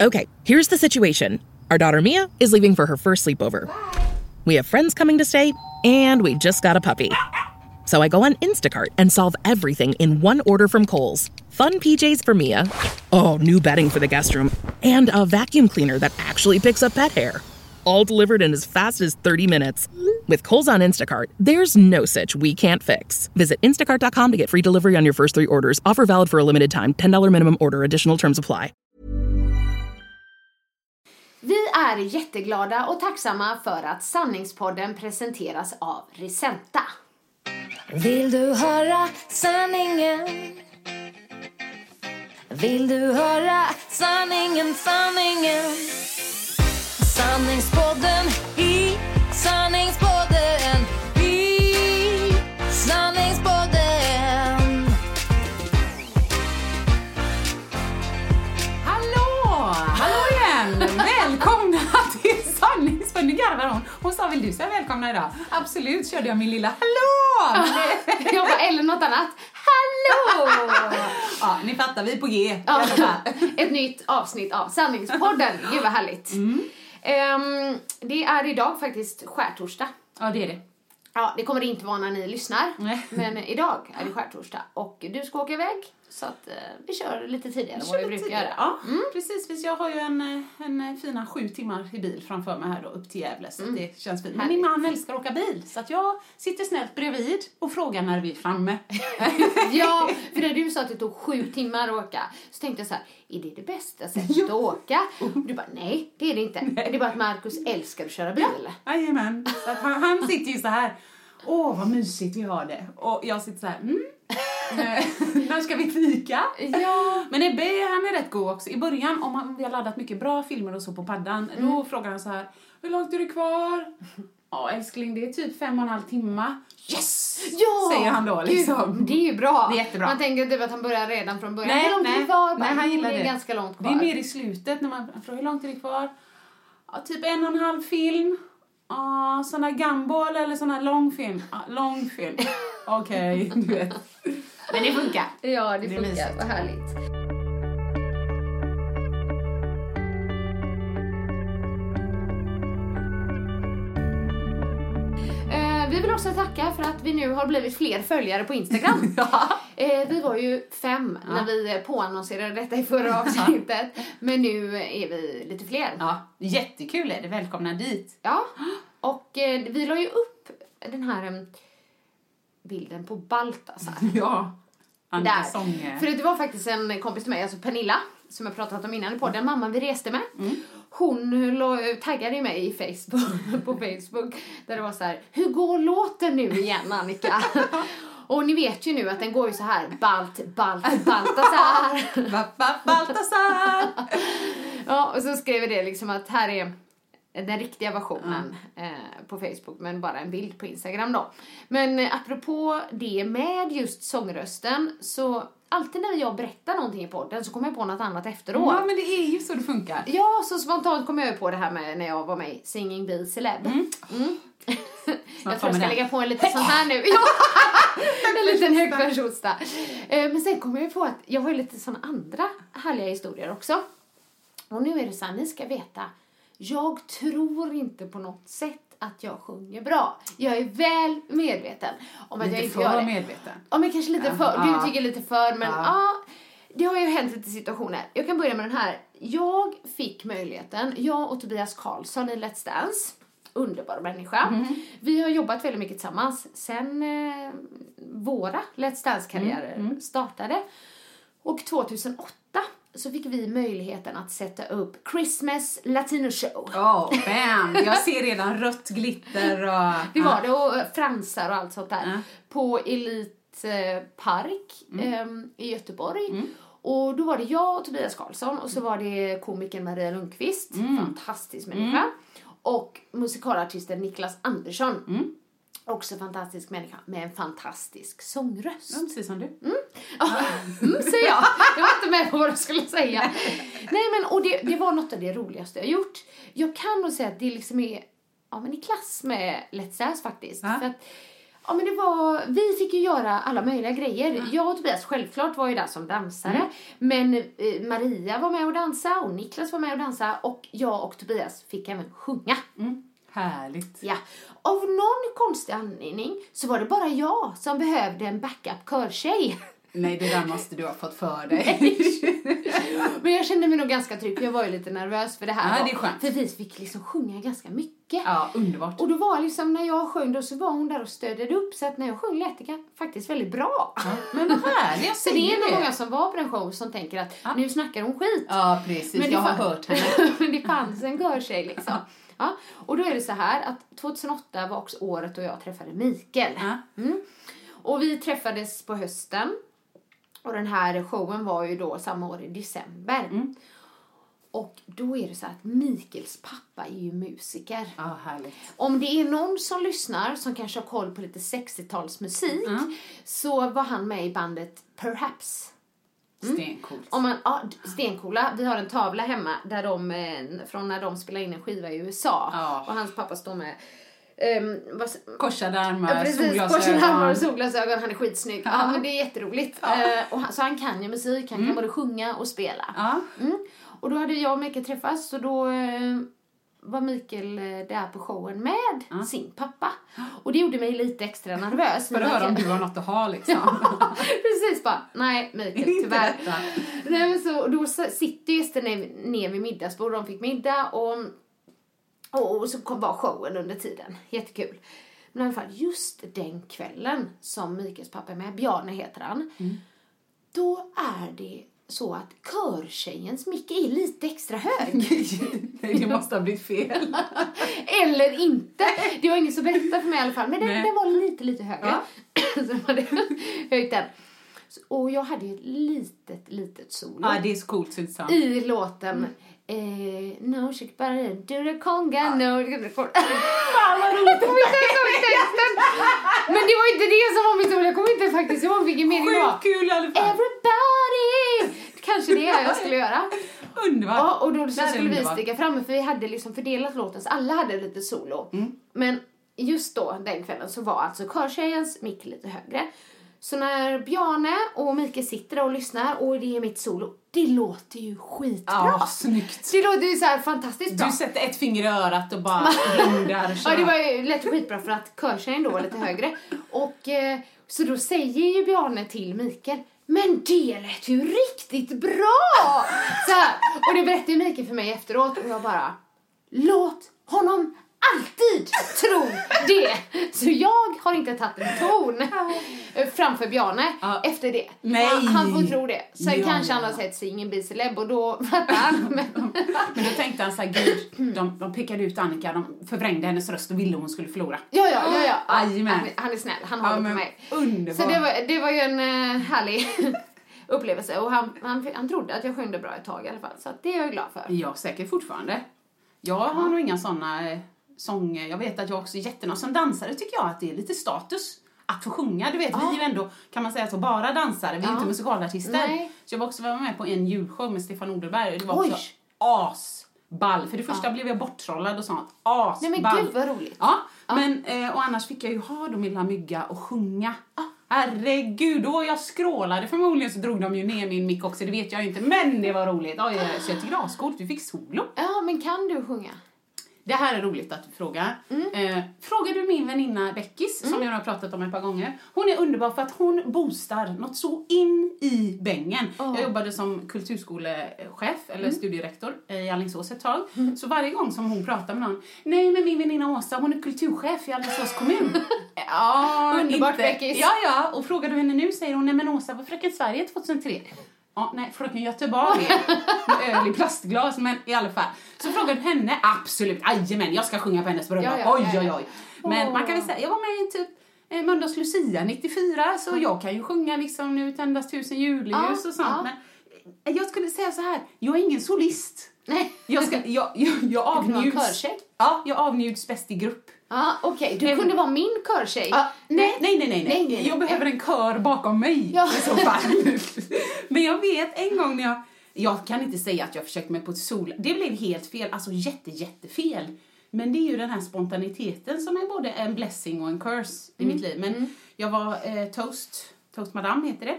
Okay, here's the situation. Our daughter Mia is leaving for her first sleepover. We have friends coming to stay, and we just got a puppy. So I go on Instacart and solve everything in one order from Kohl's. Fun PJs for Mia. Oh, new bedding for the guest room. And a vacuum cleaner that actually picks up pet hair. All delivered in as fast as 30 minutes. With Kohl's on Instacart, there's no such we can't fix. Visit instacart.com to get free delivery on your first three orders. Offer valid for a limited time. $10 minimum order. Additional terms apply. Vi är jätteglada och tacksamma för att Sanningspodden presenteras av Risenta. Vill du höra sanningen? Vill du höra sanningen, sanningen? Sanningspodden i sanningspodden garvar hon. Hon sa, vill du säga välkomna idag? Absolut, körde jag min lilla hallå! Jag bara, eller något annat. Hallå! ja, ni fattar, vi är på G. Ja, ett nytt avsnitt av Sanningspodden. Gud vad härligt. Ehm, det är idag faktiskt skärtorsdag. Ja, det är det. Ja, det kommer det inte vara när ni lyssnar. Nej. Men idag är det skärtorsdag och du ska åka iväg. Så att eh, vi kör lite tidigare än vad vi brukar tidigare. göra. Ja, precis. Visst, Jag har ju en, eh, en fina sju timmar i bil framför mig här då, upp till Gävle, så det känns fint. Men min man älskar att åka bil, så att jag sitter snällt bredvid och frågar när vi är framme. Ja, för när du sa att det tog sju timmar att åka så tänkte jag så här, är det det bästa sättet att åka? Och du bara, nej det är det inte. Det är bara att Markus älskar att köra bil. Jajamän. Så att han, han sitter ju så här. Åh, vad mysigt vi har det. Och jag sitter så här. Mm. När ska vi fika? Ja. Men Ebbe, han är rätt god också. I början, om han, vi har laddat mycket bra filmer och så på paddan, då frågar han så här. Hur långt är det kvar? Ja, älskling, det är typ fem och en halv timme. Yes! Ja! Säger han då liksom. Gud, det är ju bra. Det är jättebra. Man tänker typ att han börjar redan från början. Nej, hur långt är nej. det kvar? Nej, han "Jo, gillar det. är det. ganska långt Det kvar. är mer i slutet när man frågar hur långt är det kvar? Ja, typ en och en halv film. Ja, sån här gumball eller sån här lång film? Ja, lång film. Okej, du vet. Men det funkar. Ja, det, Det är funkar. Vad härligt. Eh, Vi vill också tacka för att vi nu har blivit fler följare på Instagram. Eh, vi var ju fem när vi påannonserade detta i förra avsnittet. Men nu är vi lite fler. Ja, jättekul är det. Välkomna dit. Ja, och eh, vi la ju upp den här em, bilden på Baltasar. Ja. Annika. Sånge. För det var faktiskt en kompis till mig, alltså Pernilla, som jag pratat om innan på den mamman vi reste med. Hon la- taggade ju mig i Facebook, på Facebook där det var så här, hur går låten nu igen Annika? Och ni vet ju nu att den går ju så här, Balt, Balt, Baltasar. Ba, ba, Baltasar! Ja, och så skrev det liksom att här är den riktiga versionen eh, på Facebook men bara en bild på Instagram då. Men eh, apropå det med just sångrösten så alltid när jag berättar någonting i podden så kommer jag på något annat efteråt. Ja, men det är ju så det funkar. Ja, så spontant kom jag på det här med när jag var med i Singing Bee Celeb. Mm. jag tror jag ska lägga på en liten sån här nu. En liten högfärdshosta. Eh, Men sen kom jag ju på att jag har ju lite såna andra härliga historier också. Och nu är det så här, ni ska veta, jag tror inte på något sätt att jag sjunger bra. Jag är väl medveten om att jag Lite inte för gör det. medveten. Ja, men kanske lite för. Du tycker lite för, men ja. Ja. det har ju hänt lite situationer. Jag kan börja med den här. Jag fick möjligheten, jag och Tobias Karlsson i Let's Dance, underbar människa. Mhm. Vi har jobbat väldigt mycket tillsammans sen eh, våra Let's Dance-karriärer Mm, startade. Och 2008 så fick vi möjligheten att sätta upp Christmas Latino Show. Åh, bam! Jag ser redan rött glitter och... Det var det, och fransar och allt sånt där. Ja. På Elit eh, Park Mm. i Göteborg. Och då var det jag och Tobias Karlsson och så var det komikern Maria Lundqvist, fantastisk människa. Och musikalartisten Niklas Andersson. Också fantastisk människa med en fantastisk sångröst. Ja, precis som du. Mm, säger jag. Jag var inte med på vad du skulle säga. Nej men och det, det var något av det roligaste jag gjort. Jag kan nog säga att det liksom är ja, men i klass med Let's Dance faktiskt. Ja. För att, ja, men det var, vi fick ju göra alla möjliga grejer. Jag och Tobias självklart var ju där som dansare. Men eh, Maria var med och dansa och Niklas var med och dansa och jag och Tobias fick även sjunga. Mm. Härligt. Ja. Av någon konstig anledning så var det bara jag som behövde en backup körtjej. Nej, det där måste du ha fått för dig. Men jag kände mig nog ganska trygg jag var ju lite nervös för det här. Ja, det är skönt. För vi fick liksom sjunga ganska mycket. ja, underbart. Och då var liksom när jag sjöng då så var hon där och stödjade upp så att när jag sjöng lät det faktiskt väldigt bra. Men vad härligt, Så det är nog många som var på den showen som tänker att nu snackar hon skit. Ja, precis. Men jag har hört henne. Men det fanns en görtjej liksom. Ja. Och då är det så här att 2008 var också året då jag träffade Mikael. Ja. Mm. Och vi träffades på hösten. Och den här showen var ju då samma år i december. Mm. Och då är det så att Mikaels pappa är ju musiker. Härligt. Om det är någon som lyssnar som kanske har koll på lite 60-talsmusik Mm. så var han med i bandet Perhaps. Stencoolt. Om man, ja, stencoola. Vi har en tavla hemma där de, eh, från när de spelade in en skiva i USA. Ja. Och hans pappa står med um, vad, Korsade Ja, armar, precis, korsade armar solglasögon. och solglasögon. Han är skitsnygg. Ja. men det är jätteroligt. Eh, och han, så han kan ju musik, han kan både sjunga och spela. Ja. Mm. Och då hade jag och Mikael träffats och då eh, var Mikael eh, där på showen med sin pappa. Och det gjorde mig lite extra nervös. För att höra om du har något att ha liksom. Precis bara, nej Mikael tyvärr. Nej, men så, då sitter gästerna ner vid middagsbord, de fick middag och, och, och så kom, var showen under tiden. Jättekul. Men i alla fall, just den kvällen som Mikaels pappa är med, Bjarne heter han, då är det så att körtjejens mick är lite extra hög. Nej, det måste ha blivit fel. Eller inte. Det var ingen som berättade för mig i alla fall. Men den, den var lite, lite högre. så de hade höjt den. Så- Och jag hade ju ett litet, litet solo. Ja, det är så coolt så det. I låten eh, No shake bara do the conga, no. Fan vad roligt! Jag kommer inte ens ihåg texten. Men det var inte det som var mitt ord. Jag kommer inte faktiskt ihåg vilken mening det var. Sjukt kul i alla fall. Everybody! Kanske det jag skulle göra. Underbart. Ja, och då så skulle vi sticka fram för vi hade liksom fördelat låten så alla hade lite solo. Mm. Men just då, den kvällen, så var alltså körtjejens mick lite högre. Så när Bjarne och Mikael sitter och lyssnar och det är mitt solo, det låter ju skitbra. Ja, snyggt. Det låter ju så här fantastiskt bra. Du sätter ett finger i örat och bara kör. Ja, det var ju lätt skitbra för att körtjejen då var lite högre. Och eh, så då säger ju Bjarne till Mikael men det lät ju riktigt bra! Så här. Och det berättade ju Mikael för mig efteråt och jag bara låt honom alltid tro det! Så jag har inte tagit en ton eh, framför Bjarne Ja. efter det. Nej. Han, han får tro det. Sen Ja, kanske han ja. har sett Singin' Biseleb och då fattar han. Men, Men då tänkte han så här, gud, de, de pekade ut Annika, de förvrängde hennes röst och ville hon skulle förlora. Ja, ja, ja. ja. Jajamän. Han, är- han snäll, han håller på mig. underbart. Så det var, det var ju en uh, härlig upplevelse och han, han, han trodde att jag sjöng bra ett tag i alla fall. Så det är jag glad för. Ja, säkert fortfarande. Jag har nog inga såna sånger. Jag vet att jag också är jättenöjd. Som dansare tycker jag att det är lite status att få sjunga. Du vet, vi är ju ändå, kan man säga så, bara dansare. Vi är Ja. inte musikalartister. Nej. Så jag var också var med på en julshow med Stefan Oderberg och det var Oj. också asball. För det första blev jag borttrollad och sånt. Asball. Nej men gud vad roligt. Ja, men eh, och annars fick jag ju ha då min lilla mygga och sjunga. Herregud, då jag skrålade förmodligen så drog de ju ner min mick också, det vet jag ju inte. Men det var roligt. Oj, så jag tycker det var ascoolt. Vi fick solo. Ja, men kan du sjunga? Det här är roligt att du frågar. Eh, frågar du min väninna Beckis, som jag har pratat om ett par gånger. Hon är underbar för att hon boostar något så in i bängen. Jag jobbade som kulturskolechef, eller studierektor, i Alingsås ett tag. Så varje gång som hon pratar med någon, nej men min väninna Åsa, hon är kulturchef i Alingsås kommun. ja, Underbart, inte. Beckis. Ja, ja, och frågar du henne nu säger hon, nej men Åsa var Fröken Sverige 2003. Ja, nej, Fröken Göteborg med öl i plastglas, men i alla fall. Så frågade henne, absolut, jajamän, jag ska sjunga på hennes bröllop. Ja, ja, oj, ja, oj, oj. Men man kan väl säga, jag var med i typ eh, Mölndals Lucia 94, så jag kan ju sjunga liksom Nu tändas tusen julljus och sånt. Men jag skulle säga så här, jag är ingen solist. Nej. Jag, ska, jag, jag, jag avnjuts. Ja, jag avnjuts bäst i grupp. Ja, okej. Du Även- kunde vara min körtjej. Ja, nej, nej, nej, nej, Nej, nej, nej. Jag behöver en kör bakom mig Ja. i så fall. Men jag vet en gång när jag, jag kan inte säga att jag försökte mig på ett sol, det blev helt fel, alltså jätte, jättefel. Men det är ju den här spontaniteten som är både en blessing och en curse i Mm. mitt liv. Men jag var eh, toast, toast madame heter det.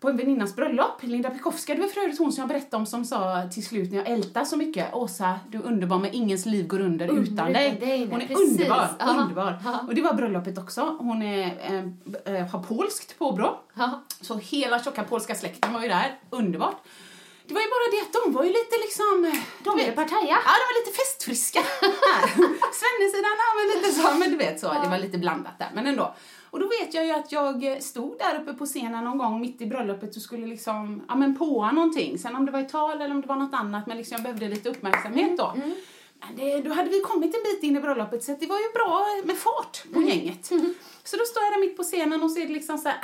På en väninnas bröllop, Linda Pekowska, det var för övrigt hon som jag berättade om som sa till slut när jag ältade så mycket, Åsa, du är underbar men ingens liv går under utan utan dig. Hon är precis. underbar, Ja. underbar. Ja. Och det var bröllopet också. Hon är, eh, har polskt påbrå. Så hela tjocka polska släkten var ju där. Underbart. Det var ju bara det att de var ju lite liksom... De vet, partaja. Ja, de var lite festfriska. Svennesidan, ja, men lite så. Men du vet så, det var lite blandat där. Men ändå. Och då vet jag ju att jag stod där uppe på scenen någon gång mitt i bröllopet och skulle liksom, ja men påa någonting. Sen om det var ett tal eller om det var något annat, men liksom jag behövde lite uppmärksamhet då. Men det, då hade vi kommit en bit in i bröllopet så det var ju bra med fart på gänget. Så då står jag där mitt på scenen och så är det liksom så här,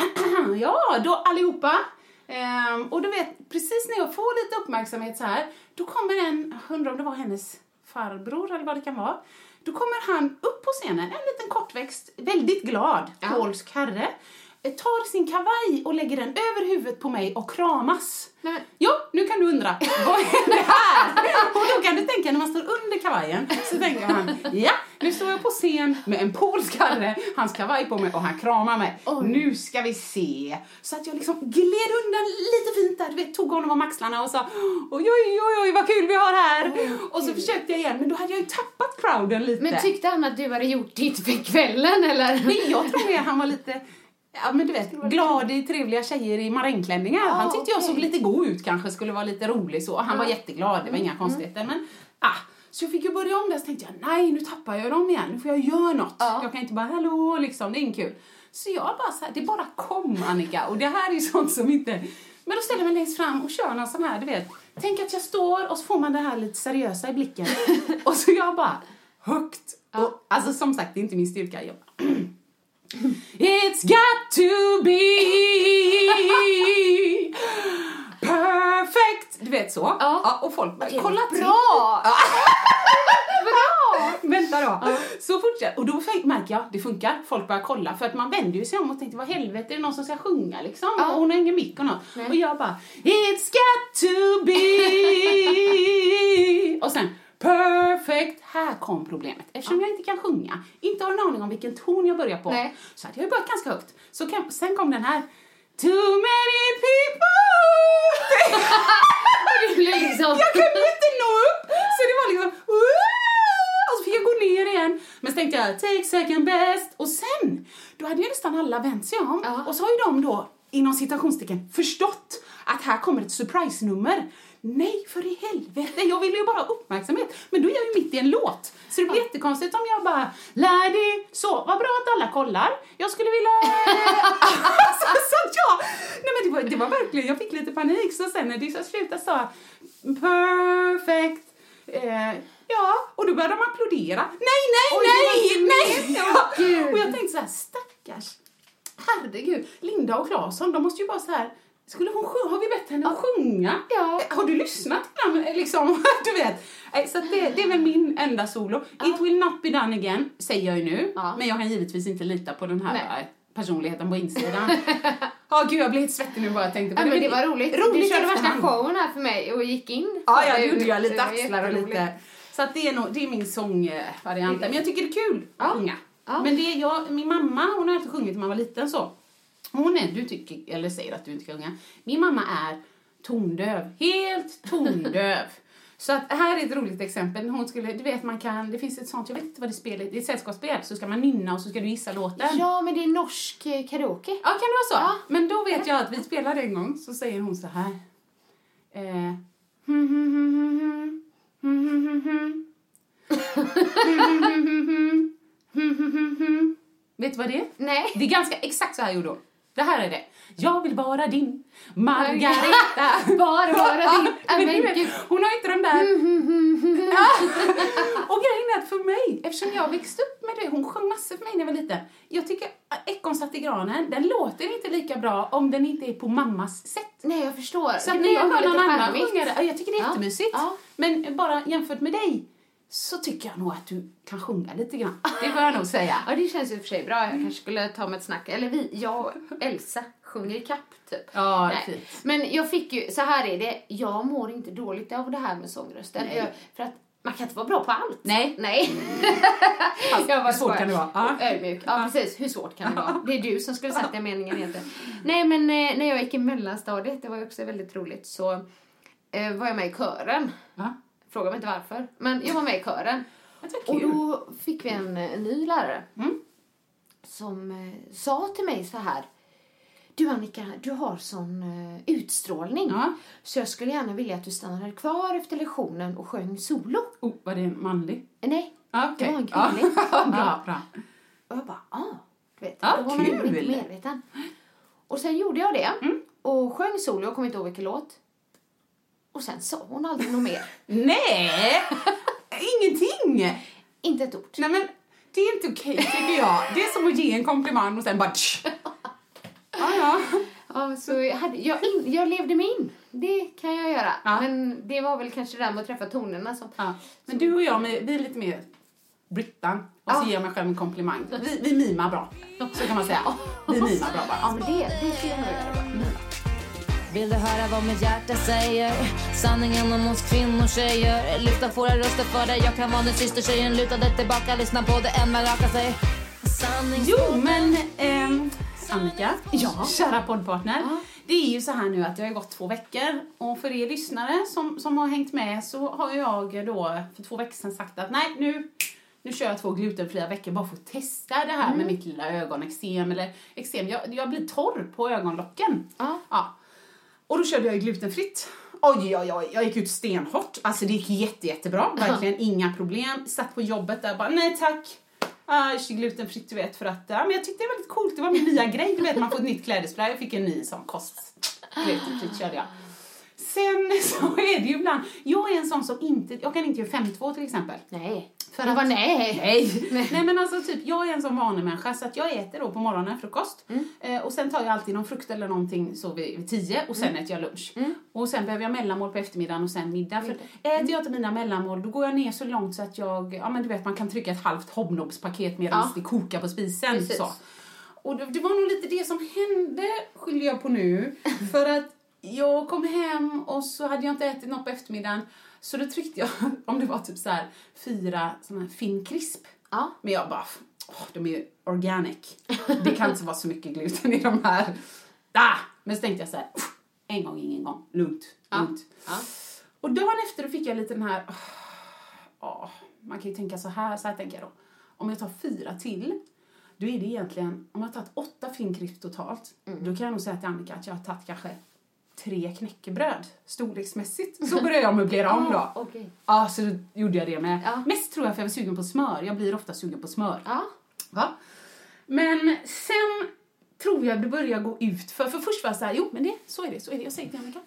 ja då allihopa. Ehm, och du vet, precis när jag får lite uppmärksamhet så här, då kommer en, jag undrar om det var hennes farbror eller vad det kan vara. Då kommer han upp på scenen, en liten kortväxt, väldigt glad polsk herre. Eh, Tar sin kavaj och lägger den över huvudet på mig och kramas. Nej, Jo, nu kan du undra, vad är det här? Och då kan du tänka, när man står under kavajen, så tänker man, ja, nu står jag på scen med en polsk herre, hans kavaj på mig och han kramar mig. Oj. Nu ska vi se. Så att jag liksom gled undan lite fint där, du vet, tog honom om axlarna och sa, oj, oj, oj, oj, vad kul vi har här. och så försökte jag igen, men då hade jag ju tappat crowden lite. Men tyckte han att du hade gjort ditt för kvällen eller? Men jag tror att han var lite, ja men du vet, glad i trevliga tjejer i marängklänningar. Ja, han tyckte jag okej. såg lite god ut kanske, skulle vara lite rolig så. Han var jätteglad, det var inga konstigheter. Men, ah, så jag fick ju börja om där, så tänkte jag, nej nu tappar jag dem igen, nu får jag göra något. Ja. Jag kan inte bara, hallå liksom, det är inte kul. Så jag bara så här, det bara kom Annika, och det här är ju sånt som inte... Men då ställer jag mig längst fram och kör någon sån här, du vet. Tänk att jag står och så får man det här lite seriösa i blicken. och så jag bara, högt. Och, alltså som sagt, det är inte min styrka. Jag It's got to be perfect! Du vet så. Ja. och folk bara, Okej, kolla till. Bra! Bra! Vänta då. Så fortsätter Och då märker jag, det funkar. Folk börjar kolla. För att man vänder ju sig om och tänker, vad helvete, är det någon som ska sjunga liksom? Ja. Och hon har ingen mick och något. Nej. Och jag bara, It's got to be Och sen, perfect. Här kom problemet. Eftersom jag inte kan sjunga, inte har en aning om vilken ton jag börjar på, Nej. så hade jag ju börjat ganska högt. Så kan, sen kom den här, Too many people liksom... jag kunde inte nå upp! Så det var liksom... Och så fick jag gå ner igen. Men så tänkte jag, take second best. Och sen, då hade ju nästan alla vänt sig om. Ja. Och så har ju de då, inom citationstecken, förstått att här kommer ett surprise-nummer. Nej, för i helvete, jag ville ju bara ha uppmärksamhet. Men då är jag ju mitt i en låt. Så det blir jättekonstigt om jag bara, Ladi, så, vad bra att alla kollar. Jag skulle vilja... så, så jag, nej men det var, det var verkligen, jag fick lite panik. Så sen när det så slutade sa perfect. Eh, ja, och då började de applådera. Nej, nej, Oj, nej, nej! Ja. Och jag tänkte så här, stackars, herregud, Linda och Claesson, de måste ju bara så här, skulle hon sjunga, har vi bett henne att sjunga? Ja. Har du lyssnat dem? Liksom, du vet. Eh, Så det, det är väl min enda solo. It will not be done again, säger jag ju nu. Ja. Men jag kan givetvis inte lita på den här Nej. personligheten på insidan. Ja, gud jag blir helt svettig nu bara jag tänkte på Ja, men det var roligt. Roligt du körde värsta showen här för mig och gick in. Ja, ja, det. det gjorde jag. Lite Det axlar och lite... Så att det är, nog, det är min sångvariant. Men jag tycker det är kul att Ja. sjunga. Ja. Men det är jag, min mamma, hon har alltid sjungit när man var liten så. Hon är, du tycker, eller säger att du inte kan sjunga. Min mamma är tondöv. Helt tondöv. Så att här är ett roligt exempel. Hon skulle, du vet man kan, det finns ett sånt, jag vet inte vad det spelet, det är ett sällskapsspel. Så ska man nynna och så ska du gissa låten. Ja, men det är norsk eh, karaoke. Ja, kan det vara så? Ja. Men då vet jag att vi spelade en gång, så säger hon så här. Eh. Vet du vad det är? Nej. Det är ganska exakt så här gjorde hon. Det här är det. Jag vill vara din Margareta. Bara vara din. Men du vet, hon har inte de där... Och grejen är att för mig, eftersom jag växte upp med det, hon sjöng massor för mig när jag var liten. Jag tycker Ekorn satt i granen, den låter inte lika bra om den inte är på mammas sätt. Nej, jag förstår. Så när jag hör någon annan charmigt. sjunga jag tycker det är Ja. jättemysigt. Ja. Men bara jämfört med dig så tycker jag nog att du kan sjunga lite grann. Det får jag nog säga. Ja, det känns och för sig bra. Jag kanske skulle ta mig ett snack. Eller vi, jag och Elsa sjunger i kapp, typ. Ja, Nej. fint. Men jag fick ju, så här är det, jag mår inte dåligt av det här med sångrösten. Nej. Jag, för att man kan inte vara bra på allt. Nej. Nej. Fast Jag var hur svårt kan det vara? Och Ödmjuk. Ja, precis. Hur svårt kan det vara? Det är du som skulle sagt den meningen egentligen. Nej, men eh, när jag gick i mellanstadiet, det var ju också väldigt roligt, så eh, var jag med i kören. Ja. Fråga mig inte varför, men jag var med i kören. Och då fick vi en, eh, ny lärare Mm. som eh, sa till mig så här. Du Annika, du har sån eh, utstrålning. Ja. Så jag skulle gärna vilja att du stannade kvar efter lektionen och sjöng solo. Oh, var det en manlig? Eh, Nej, Ja, okej. det var en Ja. kvinnlig. bra, bra. Och jag bara, ah, du vet. Ja, då var man inte medveten. Och sen gjorde jag det. Mm. Och sjöng solo, jag kommer inte ihåg vilken låt. Och sen sa hon aldrig något mer. Nej! Ingenting! Inte ett ord. Nej men, det är inte okej tycker jag. Det är som att ge en komplimang och sen bara tsch. Ja, ja. Ja, så jag, hade, jag, in, jag levde mig in. Det kan jag göra. Ja. Men det var väl kanske det där med att träffa tonerna som... ja. Men du och jag, vi är lite mer Brittan. Och så Ja. ger jag mig själv en komplimang. Vi, vi mimar bra. Så kan man säga. Vi mimar bra bara. Ja, men det, det skulle jag nog göra. Vill du höra vad mitt hjärta säger? Sanningen om oss kvinnor tjejer Lyfta våra röster för dig Jag kan vara din syster tjejen Lutade tillbaka, lyssna på det än man rakar sig Jo, men ehm, Annika, Ja. kära poddpartner. Ja. Det är ju så här nu att det har gått två veckor och för er lyssnare som, som har hängt med så har jag då för två veckor sedan sagt att nej nu, nu kör jag två glutenfria veckor bara för att testa det här Mm. med mitt lilla ögonexem eller eksem. Jag, jag blir torr på ögonlocken. Ja. Ja. Och då körde jag glutenfritt. Oj, oj, oj, jag gick ut stenhårt. Alltså det gick jätte, jättebra. Verkligen inga problem. Satt på jobbet där bara, nej tack. Kör glutenfritt, du vet, för att ja, men jag tyckte det var lite coolt. Det var min nya grej, du vet, man får ett nytt klädesplagg. Jag fick en ny sån kost. Glutenfritt körde jag. Sen så är det ju ibland, jag är en sån som inte, jag kan inte göra 5-2 till exempel. Nej. För jag att- bara, nej. Nej. Nej men alltså typ, jag är en sån vanemänniska så att jag äter då på morgonen frukost eh, och sen tar jag alltid någon frukt eller någonting så vid, vid tio och sen äter jag lunch. Och sen behöver jag mellanmål på eftermiddagen och sen middag. För äter jag inte mina mellanmål då går jag ner så långt så att jag, ja men du vet man kan trycka ett halvt hobnobspaket medan Ja. det kokar på spisen. Precis. Så. Och det, det var nog lite det som hände, skyller jag på nu. För att jag kom hem och så hade jag inte ätit något på eftermiddagen. Så då tryckte jag, om det var typ så här fyra såna här Finn Crisp. Ja. Men jag bara, åh, de är ju organic. Det kan inte vara så mycket gluten i de här. Ah! Men så tänkte jag så här, "Uff, en gång, ingen gång. Lugnt, lugnt. Ja. Och dagen efter då fick jag lite den här, åh, man kan ju tänka så här, så här tänker jag då. Om jag tar fyra till, då är det egentligen, om jag har tagit åtta finkrift totalt, då kan jag nog säga till Annika att jag har tagit kanske tre knäckebröd storleksmässigt. Så börjar jag möblera om då. Ja, okej. Ja, så gjorde jag det med. Ja. Mest tror jag för jag var sugen på smör. Jag blir ofta sugen på smör. Ja. Va? Men sen tror jag det börjar gå ut för, för först var jag så här, jo men det, så är det, så är det. Jag säger till Annika,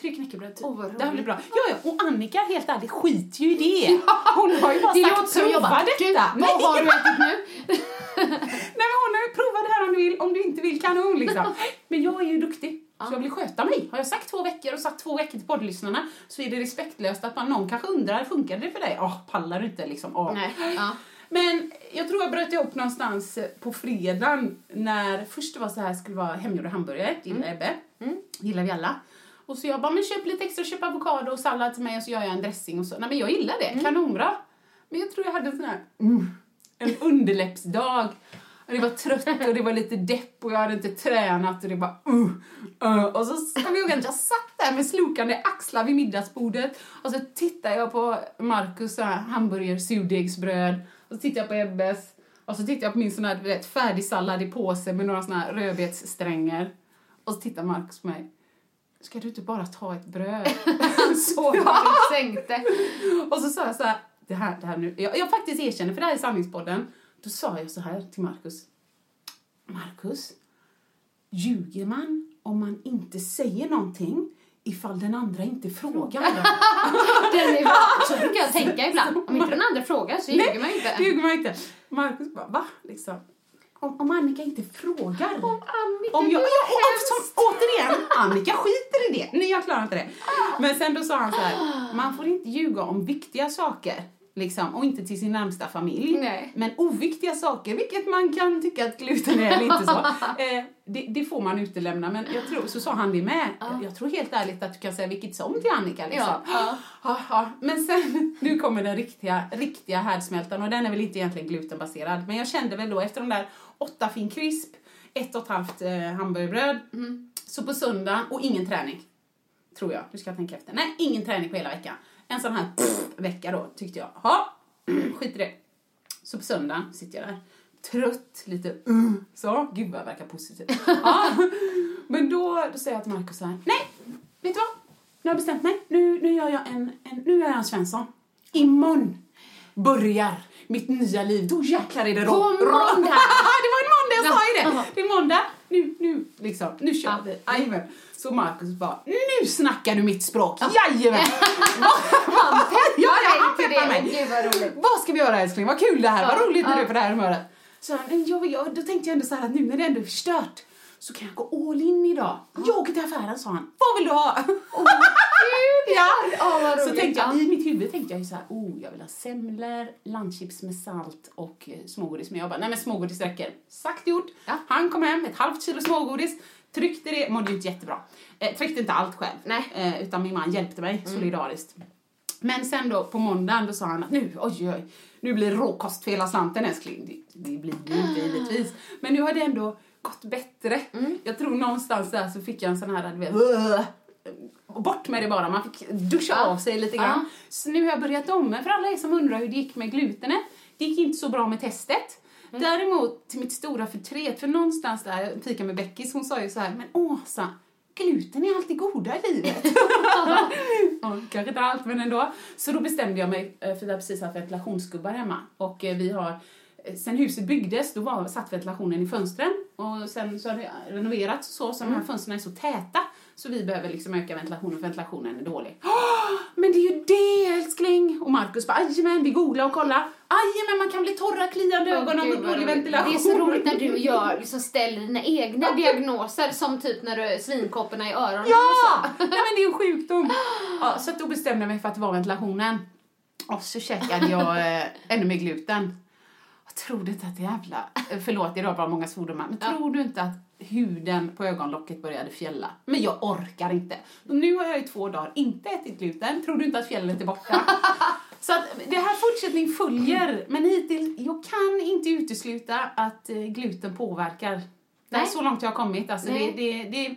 tre knäckebröd typ. Vad det här blir bra. Ja, ja, och Annika helt ärligt skiter ju i det. Hon har ju bara Det sagt prova detta. vad har du ätit nu? Nej men hon har ju provat det här om du vill, om du inte vill kanon liksom. Men jag är ju duktig. Så jag vill sköta mig. Har jag sagt två veckor och sagt två veckor till poddlyssnarna så är det respektlöst att man, någon kanske undrar, funkar det för dig? Åh, pallar du inte liksom? Åh. Nej. Ja. Men jag tror jag bröt ihop någonstans på fredagen när först det var så här skulle vara hemgjorda hamburgare, gillar Ebbe. Gillar vi alla. Och så jag bara, men köp lite extra, köp avokado och sallad till mig och så gör jag en dressing och så. Nej men jag gillar det, kanonbra. Men jag tror jag hade en sån här, mm, en underläppsdag. Och det var trött och det var lite depp och jag hade inte tränat och det var uh, uh. Och så kom jag ihåg att jag satt där med slokande axlar vid middagsbordet och så tittade jag på Marcus hamburger surdegsbröd och så tittade jag på Ebbes och så tittade jag på min sån här vet, färdig sallad i påse med några såna här rödbetsstränger. Och så tittade Marcus på mig. Ska du inte bara ta ett bröd? Så du sänkte. Och så sa jag så här, det här, det här nu. Jag, jag faktiskt erkänner, för det här är sanningspodden. Då sa jag så här till Marcus. Marcus, ljuger man om man inte säger någonting ifall den andra inte frågar? Den är bra. Så brukar jag tänka ibland. Om inte den andra frågar så ljuger man inte. Det ljuger man inte. Markus bara, va? Liksom. Om, om Annika inte frågar. Om Annika, Om jag, ja, är hemsk. som, återigen, Annika skiter i det. Nej, jag klarar inte det. Men sen då sa han så här, man får inte ljuga om viktiga saker. Liksom, och inte till sin närmsta familj. Nej. Men oviktiga saker, vilket man kan tycka att gluten är eller inte så, eh, det, det får man utelämna. Men jag tror, så sa han det med. Jag, jag tror helt ärligt att du kan säga vilket som till Annika. Liksom. Ja, ja. Men sen, nu kommer den riktiga, riktiga härdsmältan och den är väl inte egentligen glutenbaserad. Men jag kände väl då efter de där åtta fin crisp, ett och ett halvt eh, hamburgerbröd, så på söndag och ingen träning. Tror jag. Nu ska jag tänka efter. Nej, ingen träning på hela veckan. En sån här vecka då, tyckte jag. Ja, skit i det. Så på söndag sitter jag där. Trött, lite uh, så. Gud vad jag verkar positiv. Ja. Men då, då säger jag till Markus så här. Nej, vet du vad? Nu har jag bestämt mig. Nu, nu gör jag en, en, nu gör jag en Svensson. Imorgon börjar mitt nya liv. Då jäklar är det På ro- ro- måndag. det var en måndag, jag sa ju det. Det är måndag. Nu, nu, liksom, nu kör vi. Jajamän. Så Markus bara, nu snackar du mitt språk. Jajamän. Han peppar Ja, ja, han peppar det. mig. Gud vad roligt. Vad ska vi göra älskling? Vad kul det här, vad Ja, roligt du är på det här humöret. Så jag, jag, då tänkte jag ändå så här att nu när det ändå är förstört så kan jag gå all in idag. Jag åker till affären sa han. Vad vill du ha? ja. Ja, vad Så tänkte jag, Ja. i mitt huvud tänkte jag ju så här, oh jag vill ha semlor, landchips med salt och eh, smågodis. Men jag bara, nej men smågodis räcker. Sagt gjort. Ja. Han kom hem med ett halvt kilo smågodis, tryckte det, mådde ju inte jättebra. Eh, tryckte inte allt själv. Nej. Eh, utan min man hjälpte mig solidariskt. Men sen då på måndagen då sa han att nu, oj oj, nu blir råkost för hela slanten älskling. Det, det blir det inte givetvis. Men nu har det ändå gått bättre. Jag tror någonstans där så fick jag en sån här, du vet, bort med det bara. Man fick duscha Ja. av sig lite grann. Så nu har jag börjat om. För alla er som undrar hur det gick med glutenet. Det gick inte så bra med testet. Däremot till mitt stora förtret, för någonstans där, jag fikade med Beckis, hon sa ju så här, men Åsa, gluten är alltid goda i livet. ja, kanske inte allt, men ändå. Så då bestämde jag mig, eh, för vi har precis haft ventilationsgubbar hemma. Och eh, vi har, sen huset byggdes, då var, satt ventilationen i fönstren. Och sen så har det renoverats och så, så de här fönstren är så täta. Så vi behöver liksom öka ventilationen, för ventilationen är dålig. "Åh, men det är ju det älskling! Och Markus bara, ajamän, vi googlar och kollar. Ajamän, man kan bli torra, kliande ögon av dålig ventilation. Det är så roligt när du gör, liksom ställer dina egna diagnoser som typ när du svinkopporna i öronen Ja! Nej men det är en sjukdom. Ja, så att då bestämde jag mig för att det var ventilationen. Och så käkade jag eh, ännu mer gluten. Jag tror inte att det jävla... Förlåt, idag var många svordomar. Men tror du inte att huden på ögonlocket började fjälla? Men jag orkar inte. Och nu har jag i två dagar inte ätit gluten. Tror du inte att fjället är borta? Så att det här fortsättning följer. Men hittills, jag kan inte utesluta att eh, gluten påverkar. Det är så långt jag har kommit. Alltså det, det, det,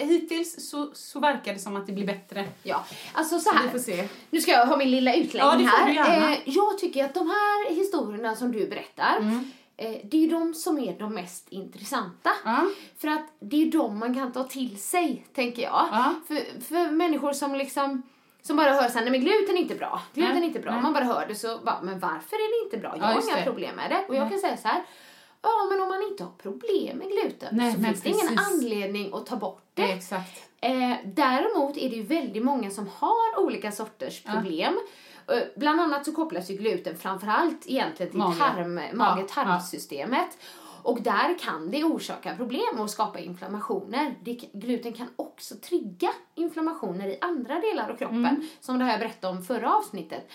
hittills så, så verkar det som att det blir bättre. Ja, alltså så Vi här. får se. Nu ska jag ha min lilla utläggning Ja, det får här. du gärna. Eh, jag tycker att de här historierna som du berättar, Mm. eh, det är ju de som är de mest intressanta. Ja. För att det är de man kan ta till sig, tänker jag. Ja. För, för människor som liksom som bara hör såhär, nej men gluten är inte bra, gluten är inte bra. Man bara hör det så bara, men varför är det inte bra? Jag Ja, har inga det. problem med det. Och jag kan säga så här. Ja, men om man inte har problem med gluten Nej, så finns det ingen anledning att ta bort det. Exakt. Eh, däremot är det ju väldigt många som har olika sorters problem. Eh, bland annat så kopplas ju gluten framförallt egentligen till Mage. tarm, Ja, mage-tarmsystemet. Och där kan det orsaka problem och skapa inflammationer. Det, gluten kan också trigga inflammationer i andra delar av kroppen. Mm. Som det här jag berättade om förra avsnittet.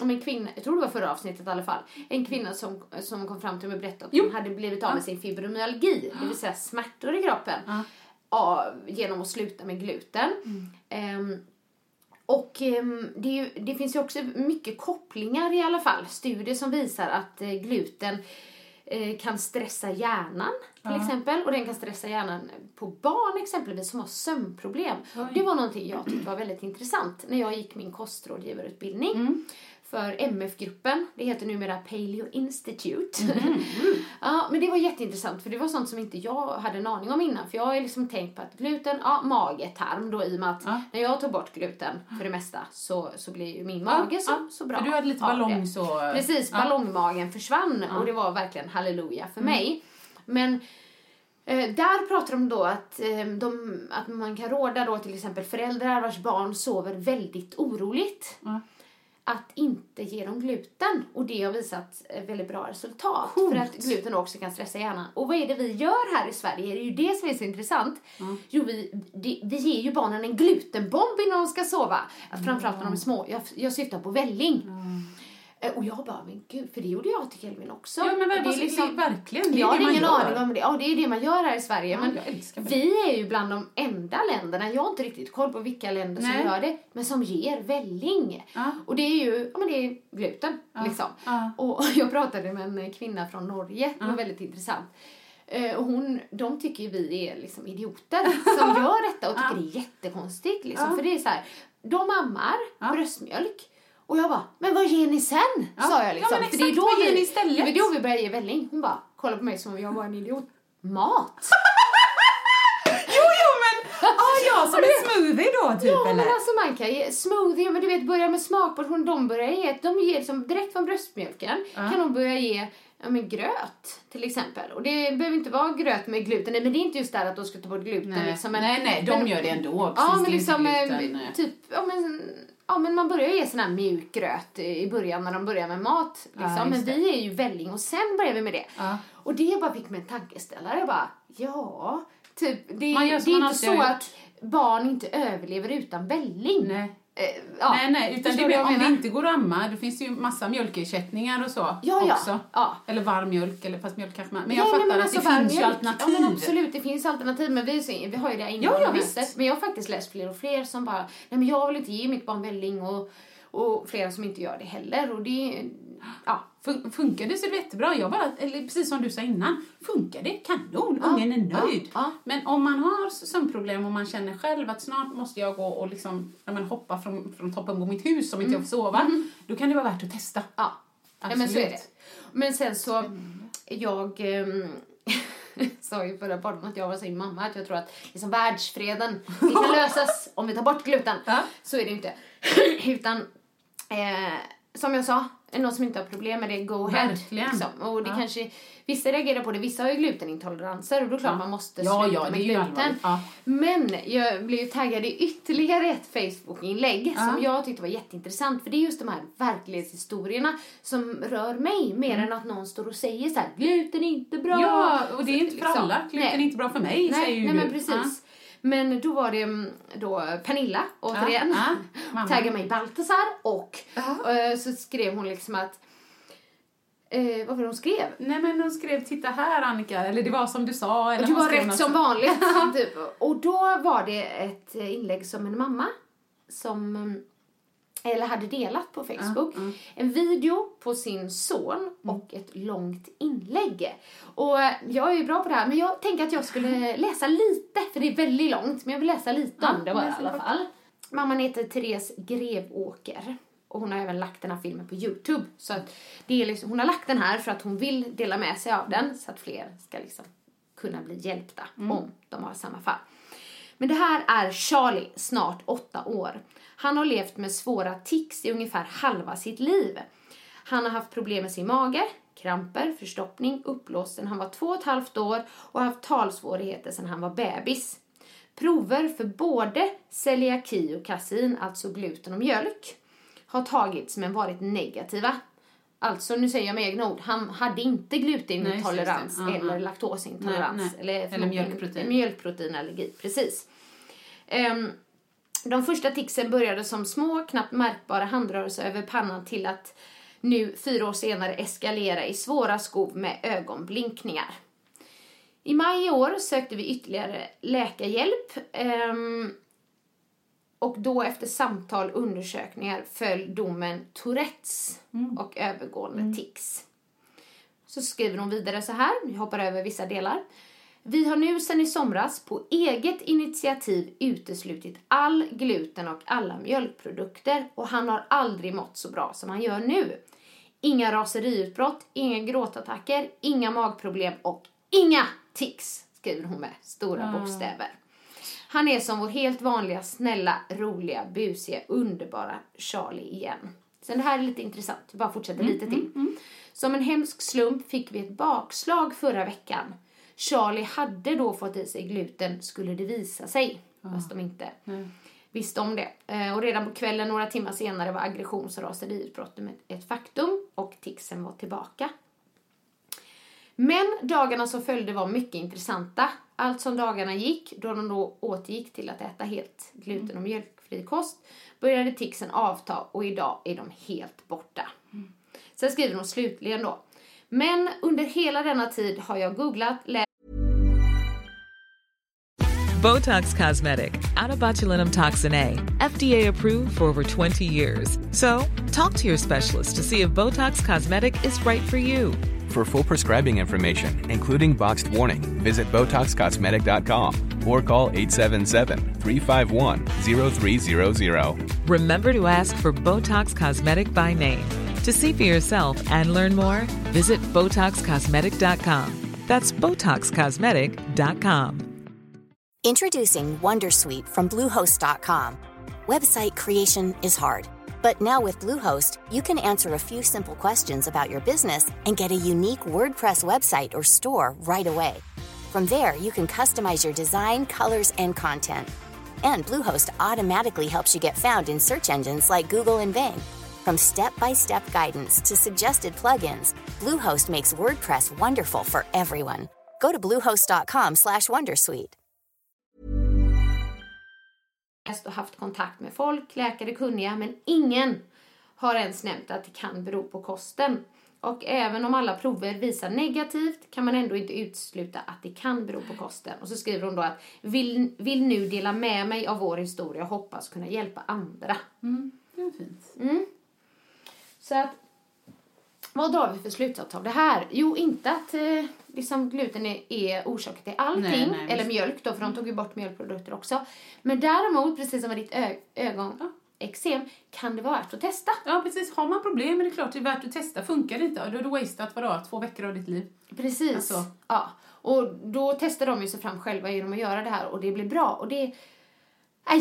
Om en kvinna, jag tror det var förra avsnittet i alla fall. En kvinna som, som kom fram till mig och berättade att Jo. hon hade blivit av med sin fibromyalgi. Det vill säga smärtor i kroppen. Av, genom att sluta med gluten. Ehm, och ehm, det, det finns ju också mycket kopplingar i alla fall. Studier som visar att eh, gluten eh, kan stressa hjärnan till exempel. Och den kan stressa hjärnan på barn exempelvis som har sömnproblem. Det var någonting jag tyckte var väldigt intressant när jag gick min kostrådgivarutbildning. För MF-gruppen, det heter numera Paleo Institute. ja, men det var jätteintressant för det var sånt som inte jag hade en aning om innan. För jag har liksom tänkt på att gluten, ja mage, tarm då i och med att Ja. när jag tog bort gluten för det mesta så, så blir ju min mage så, ja, så bra. För du hade lite ballong så... Precis. Mm. ballongmagen försvann och det var verkligen halleluja för mig. Men eh, där pratar de då att, eh, de, att man kan råda då till exempel föräldrar vars barn sover väldigt oroligt Ja. Att inte ge dem gluten och det har visat eh, väldigt bra resultat. För att gluten också kan stressa hjärnan. Och vad är det vi gör här i Sverige? Det är ju det som är så intressant. Jo, vi, det, vi ger ju barnen en glutenbomb innan de ska sova. Framförallt när de är små. Jag, jag syftar på välling. Eh, Och jag bara, men gud, för det gjorde jag till Kelvin också. Ja, men det är verkligen, det är jag det har ingen aning om det. Ja, det är det man gör här i Sverige. Ja, men vi är ju bland de enda länderna, jag har inte riktigt koll på vilka länder Nej. som gör det, men som ger välling. Ja. Och det är ju, ja men det är gluten liksom. Ja. Och jag pratade med en kvinna från Norge, det var väldigt intressant. Eh, Och hon, de tycker ju vi är liksom idioter som gör detta och tycker det är jättekonstigt. Liksom. För det är så här, de ammar bröstmjölk. Och jag bara, men vad ger ni sen? Ja. Sa jag Ja, liksom. men För det är exakt, då vad ger ni istället? Det var då vi började ge välling. Hon bara, kolla på mig som om jag var en idiot. Mat! Jo, jo, men... Ah, ja, som en smoothie då, typ, Ja, men eller? alltså man kan ge smoothie, men du vet börja med smakportion. De börjar ge, de ger liksom direkt från bröstmjölken kan de börja ge ja, men gröt till exempel. Och det behöver inte vara gröt med gluten, nej, men det är inte just där att de ska ta bort gluten Nej. liksom. Men, nej, nej, de men- gör det ändå. Ja, men liksom inte eh, gluten, nej. typ, ja men, ja men man börjar ge sån här mjuk gröt i början när de börjar med mat. Liksom. Ja, men vi är ju välling och sen börjar vi med det. Ja. Och det bara fick mig en tankeställare. Jag bara, ja, typ, det, det är inte så att barn inte överlever utan välling. Nej. Eh, ja. nej, nej, utan det, om det inte går att amma, då finns det ju massa mjölkersättningar och så Ja, ja. också. Ja. Eller varm mjölk, eller fast mjölk kanske man... Men jag Nej, fattar men att alltså det varm finns mjölk. alternativ. Ja, men absolut, det finns alternativ. Men vi, så- vi har ju det här Ja, ja. Men jag har faktiskt läst fler och fler som bara, nej men jag vill inte ge mitt barn välling och, och flera som inte gör det heller. Och det, ja. Fun- Funkar det så är det jättebra. Jag bara, eller precis som du sa innan, funkar det kanon, Ja, ungen är ja, nöjd. ja. Men om man har sömnproblem och man känner själv att snart måste jag gå och liksom, ja, men hoppa från, från toppen på mitt hus om inte jag får sova, då kan det vara värt att testa. Ja, Nej, men så är det. Absolut. Men sen så, jag ehm, sa ju förra podden att jag var sin mamma, att jag tror att liksom världsfreden det kan lösas om vi tar bort gluten. Ja. Så är det inte. Utan, eh, som jag sa, någon som inte har problem med det, go ahead. Liksom. Och det Ja. kanske, vissa reagerar på det, vissa har ju glutenintoleranser och då är klart man måste Ja, sluta ja, med gluten. Ja. Men jag blev ju taggad i ytterligare ett Facebook-inlägg Ja. som jag tyckte var jätteintressant. För det är just de här verklighetshistorierna som rör mig mer än att någon står och säger så här: gluten är inte bra. Mm. Ja, och det är inte för Liksom. alla. Gluten är inte bra för mig, Nej, säger ju nej men precis. Men då var det mm, då Pernilla, återigen, Ja, taggade mig Baltasar och eh, så skrev hon liksom att, eh, vad var det hon skrev? Nej men hon skrev titta här Annika, eller det var som du sa. Eller Du var rätt något som vanligt. typ. Och då var det ett inlägg som en mamma som mm, eller hade delat på Facebook. Ja. En video på sin son och ett långt inlägg. Och eh, jag är ju bra på det här men jag tänker att jag skulle läsa lite för det är väldigt långt men jag vill läsa lite om det bara i alla fall. Mamman heter Therese Grevåker. Och hon har även lagt den här filmen på Youtube. Så att det är liksom, hon har lagt den här för att hon vill dela med sig av den så att fler ska liksom kunna bli hjälpta om de har samma fall. Men det här är Charlie, snart åtta år. Han har levt med svåra tics i ungefär halva sitt liv. Han har haft problem med sin mage, kramper, förstoppning, uppblåst sedan han var två och ett halvt år och har haft talsvårigheter sedan han var bebis. Prover för både celiaki och kasein, alltså gluten och mjölk, har tagits men varit negativa. Alltså, nu säger jag med egna ord, han hade inte glutenintolerans Nej, det. Ja, eller laktosintolerans. Nej, nej. Eller, Eller mjölkprotein. Mjölkproteinallergi, precis. Ehm, de första ticsen började som små, knappt märkbara handrörelser över pannan till att nu, fyra år senare, eskalera i svåra skov med ögonblinkningar. I maj i år sökte vi ytterligare läkarhjälp. ehm, och då efter samtal och undersökningar föll domen Tourettes och övergående tics. Så skriver hon vidare så här, vi hoppar över vissa delar. Vi har nu sedan i somras på eget initiativ uteslutit all gluten och alla mjölkprodukter och han har aldrig mått så bra som han gör nu. Inga raseriutbrott, inga gråtattacker, inga magproblem och inga tics, skriver hon med stora bokstäver. Han är som vår helt vanliga, snälla, roliga, busiga, underbara Charlie igen. Sen det här är lite intressant, vi bara fortsätter lite till. Som en hemsk slump fick vi ett bakslag förra veckan. Charlie hade då fått i sig gluten, skulle det visa sig. Fast de inte. visste om det. Eh, och redan på kvällen, några timmar senare, var aggressions och raseriutbrottet ett faktum och ticsen var tillbaka. Men dagarna som följde var mycket intressanta. Allt som dagarna gick, då de då återgick till att äta helt gluten och mjölkfri kost, började ticsen avta och idag är de helt borta. Sen skriver hon slutligen då. Men under hela denna tid har jag googlat, läst Botox Cosmetic, out of botulinum toxin A, FDA approved for over 20 years. So, talk to your specialist to see if Botox Cosmetic is right for you. For full prescribing information, including boxed warning, visit BotoxCosmetic.com or call 877-351-0300. Remember to ask for Botox Cosmetic by name. To see for yourself and learn more, visit BotoxCosmetic.com. That's BotoxCosmetic.com. Introducing Wondersuite from Bluehost.com. Website creation is hard, but now with Bluehost, you can answer a few simple questions about your business and get a unique WordPress website or store right away. From there, you can customize your design, colors, and content. And Bluehost automatically helps you get found in search engines like Google and Bing. From step-by-step guidance to suggested plugins, Bluehost makes WordPress wonderful for everyone. Go to bluehost.com/wondersuite. och haft kontakt med folk, läkare kunniga, men ingen har ens nämnt att det kan bero på kosten. Och även om alla prover visar negativt kan man ändå inte utesluta att det kan bero på kosten. Och så skriver hon då att vill, vill nu dela med mig av vår historia och hoppas kunna hjälpa andra. Mm, det är fint. Mm. Så att, vad drar vi för slutsats av det här? Jo, inte att eh, liksom gluten är, är orsak till allting, Nej, nej, eller mjölk då, för de tog ju bort mjölkprodukter också. Men däremot, precis som med ditt ö- ögonexem, kan det vara värt att testa. Ja, precis. Har man problem är det klart det är värt att testa. Funkar det inte, då har du wasteat vadå, två veckor av ditt liv. Precis. Alltså. Ja. Och då testar de ju sig fram själva genom att göra det här och det blir bra. Och det...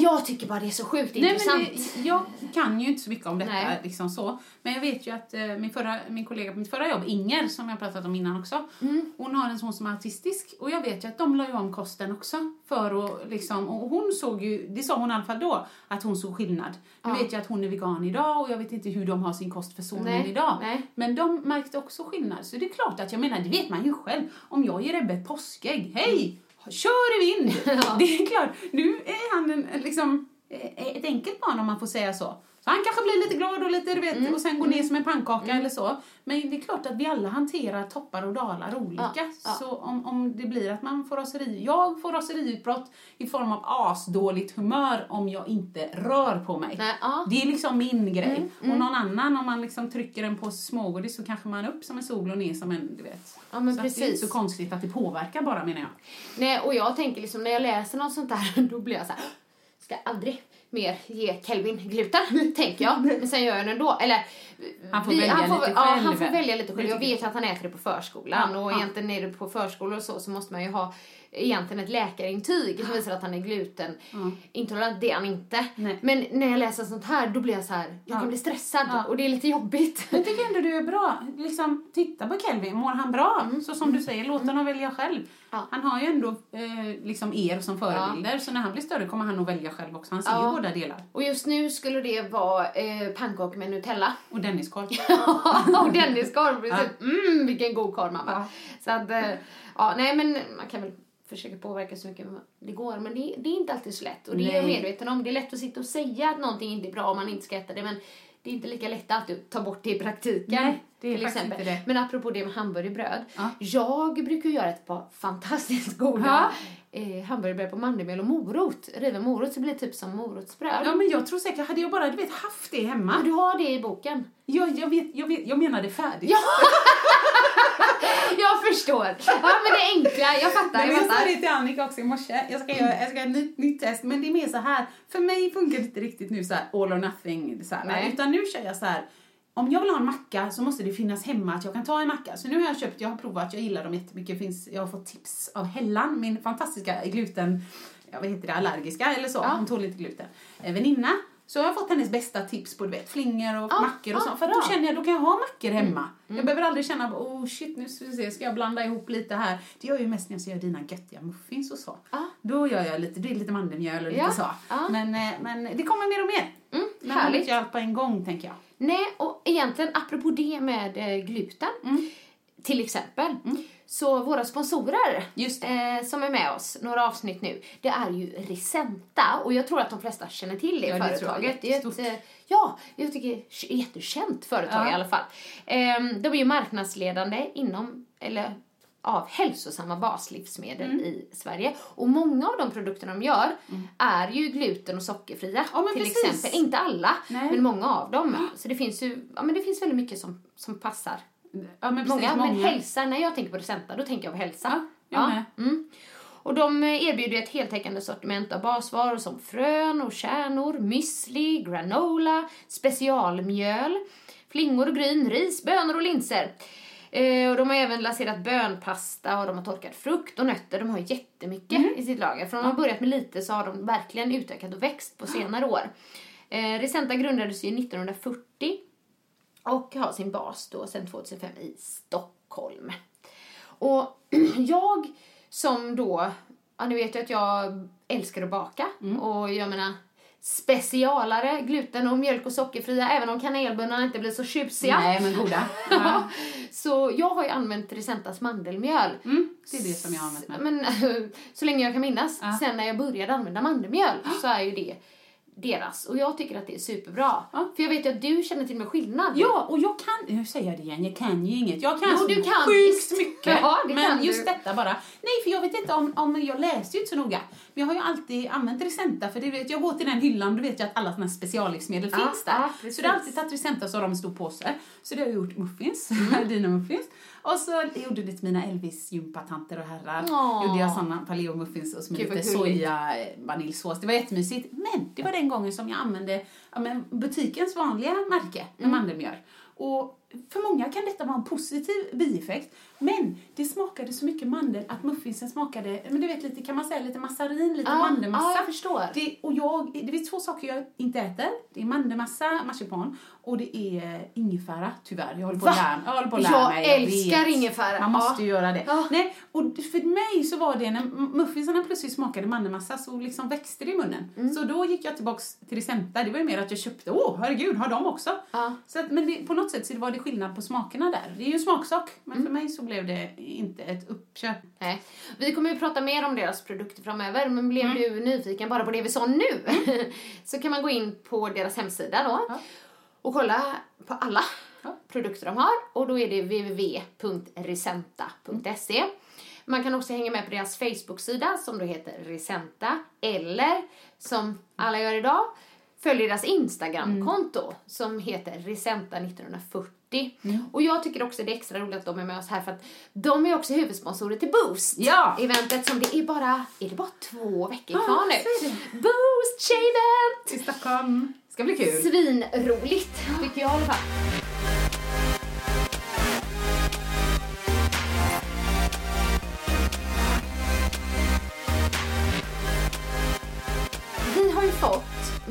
Jag tycker bara det är så sjukt Nej, intressant. det, jag kan ju inte så mycket om detta. Nej. Liksom så. Men jag vet ju att eh, min, förra, min kollega på mitt förra jobb, Inger, som jag pratat om innan också, Mm. hon har en son som är autistisk. Och jag vet ju att de la ju om kosten också. För att, liksom, och hon såg ju, det sa hon i alla fall då, att hon såg skillnad. Nu Ja. vet jag att hon är vegan idag och jag vet inte hur de har sin kost för sonen Nej, idag. nej. Men de märkte också skillnad. Så det är klart att jag menar, det vet man ju själv. Om jag ger Ebbe ett påskägg, hej! Kör i vind! Det är klart, nu är han en, en liksom, eh, ett enkelt barn om man får säga så. Så han kanske blir lite glad och lite, du vet, Mm. och sen går ner som en pannkaka eller så. Men det är klart att vi alla hanterar toppar och dalar olika. Ja, ja. Så om, om det blir att man får raseri, jag får raseriutbrott i form av asdåligt humör om jag inte rör på mig. Nej, ja. Det är liksom min grej. Mm, Och någon annan, om man liksom trycker en påse smågodis så kanske man upp som en sol och ner som en, du vet. Ja, men så att det är inte precis. så konstigt att det påverkar bara menar jag. Nej, och jag tänker liksom när jag läser något sånt där, då blir jag så här, ska aldrig mer ge Kelvin gluten, tänker jag. Men sen gör jag det ändå. Eller, Han får välja han får, lite ja, själv. han får välja lite själv. Jag vet att han äter det på förskolan Ja, och ja. egentligen är det på förskolor och så, så måste man ju ha egentligen ett läkarintyg som visar att han är glutenintolerant. Det är han inte. Nej. Men när jag läser sånt här, då blir jag så här, jag Ja. kan bli stressad Ja. och det är lite jobbigt. Jag tycker ändå du är bra. Liksom, titta på Kelvin, mår han bra? Så som du säger, låt honom välja själv. Mm. Ja. Han har ju ändå eh, liksom er som förebilder, så när han blir större kommer han nog välja själv också. Han ser Ja. ju båda delar. Och just nu skulle det vara eh, pannkakor med Nutella. Och Denniskorv. och Denniskorv, precis. Mm, vilken god korv mamma. Ja. Så att, eh, ja, nej men man kan väl försöka påverka så mycket det går, men det, det är inte alltid så lätt. Och det är jag Nej. medveten om. Det är lätt att sitta och säga att någonting inte är bra om man inte ska äta det, men det är inte lika lätt att alltid ta bort det i praktiken. Nej, det till exempel. Men apropå det med hamburgerbröd. Ja. Jag brukar göra ett par fantastiskt goda Ja. eh, hamburgerbröd på mandelmjöl och morot. Riven morot så blir det typ som morotsbröd. Ja, men jag tror säkert, hade jag bara du vet, haft det hemma. Men du har det i boken. Jag, jag, vet, jag, vet, jag menar det färdigt. Ja. jag förstår. Ja, men det enkla. Jag fattar. Men Jag jag sa det till Annika också i morse. Jag ska göra, jag ska göra ett nytt, nytt test. Men det är mer så här. För mig funkar det inte riktigt nu så här all or nothing. Så här, Nej. Utan nu kör jag så här. Om jag vill ha en macka så måste det finnas hemma att jag kan ta en macka. Så nu har jag köpt, jag har provat, jag gillar dem jättemycket. Finns, jag har fått tips av Hellan, min fantastiska gluten, jag vet inte det, allergiska eller så. Ja. Hon tål inte gluten. Eh, Väninna. Så jag har fått hennes bästa tips på du vet, flingor och Ah, mackor och ah, sånt. För då känner jag, då kan jag ha mackor hemma. Jag behöver aldrig känna, oh shit nu ska, se, ska jag blanda ihop lite här. Det gör jag ju mest när jag göra dina göttiga muffins och så. Ah. Då gör jag lite, det är lite mandelmjöl och lite Ja, så. ah. Men, eh, men det kommer mer och mer. Mm, Men man härligt. inte allt på en gång tänker jag. Nej, och egentligen apropå det med eh, gluten, till exempel. Så våra sponsorer eh, som är med oss några avsnitt nu, det är ju Risenta. Och jag tror att de flesta känner till det Ja, företaget. Det är ett, eh, ja, jag tycker det är ett jättekänt företag Ja. i alla fall. Eh, de är ju marknadsledande inom, eller av hälsosamma baslivsmedel Mm. i Sverige. Och många av de produkter de gör är ju gluten och sockerfria. Ja, till precis. exempel. Inte alla, Nej. men många av dem. Så det finns ju ja, men det finns väldigt mycket som, som passar Ja, men precis, många. många. Men hälsa, när jag tänker på Decenta, då tänker jag på hälsa. Ja, med. Mm. Och de erbjuder ett heltäckande sortiment av basvaror som frön och kärnor, müsli, granola, specialmjöl, flingor och gryn, ris, bönor och linser. Eh, och de har även lanserat bönpasta och de har torkad frukt och nötter. De har jättemycket Mm. i sitt lager. Från att de har börjat med lite så har de verkligen utökat och växt på senare år. Eh, Recenta grundades ju 1940 och har sin bas då sedan 2005 i Stockholm. Och jag som då, ja ni vet ju att jag älskar att baka Mm. och jag menar specialare, gluten och mjölk och sockerfria, även om kanelbullarna inte blir så tjusiga. Nej, men goda. Ja. Så jag har ju använt Resentas mandelmjöl. Mm, det är det som jag har använt med. Men så länge jag kan minnas. Ja. Sen när jag började använda mandelmjöl så är ju det deras. Och jag tycker att det är superbra. Ja. För jag vet ju att du känner till med skillnad. Ja, och jag kan, nu säger jag det igen, jag kan ju inget. Jag kan Jo, så du kan sjukt mycket. Ja, det men kan just du. detta bara. Nej, för jag vet inte om, om jag läste ju inte så noga. Men jag har ju alltid använt Risenta, för det vet, jag går till den hyllan, du vet jag att alla här speciallivsmedel Ja, finns där. ja, så det har alltid tagit Risenta så har de en stor påse. Så det har jag gjort muffins, Mm. dina muffins. Och så gjorde det till mina Elvis gympatanter och herrar. Åh. Gjorde jag såna paleo muffins och så med lite soja eh, vaniljsås. Det var jättemysigt. Men det var den gången som jag använde ja, men butikens vanliga märke med Mm. mandelmjöl. Och för många kan detta vara en positiv bieffekt. Men det smakade så mycket mandel att muffinsen smakade, men du vet lite, kan man säga lite massarin, lite Ja, mandelmassa. ja, jag förstår. Det, och jag, det finns två saker jag inte äter. Det är mandelmassa, marsipan och det är ingefära, tyvärr. Jag håller på att lära, jag håller på att lära Jag mig. älskar vet. ingefära. Man måste ju göra det. Ja. Nej, och för mig så var det när muffinsarna plötsligt smakade mandelmassa så liksom växte det i munnen. Mm. Så då gick jag tillbaks till Risenta. Det var ju mer att jag köpte, åh herregud, har de också? Ja. Så att, men det, på något sätt så var det skillnad på smakerna där. Det är ju en smaksak, men Mm. för mig så blev det inte ett uppköp. Nej. Vi kommer ju prata mer om deras produkter framöver, men blev Mm. du nyfiken bara på det vi sa nu så kan man gå in på deras hemsida då Ja. och kolla på alla Ja. produkter de har och då är det www.resenta.se. Man kan också hänga med på deras Facebook-sida som då heter Resenta eller som alla gör idag följ deras Instagram-konto som heter Resenta1940. Och jag tycker också det är extra roligt att de är med oss här för att de är också huvudsponsorer till Boost. Ja. Eventet som det är bara, är det bara två veckor Ja, kvar nu? Boost Tjejevent! I Stockholm. Ska bli kul. Svinroligt, tycker jag i alla fall.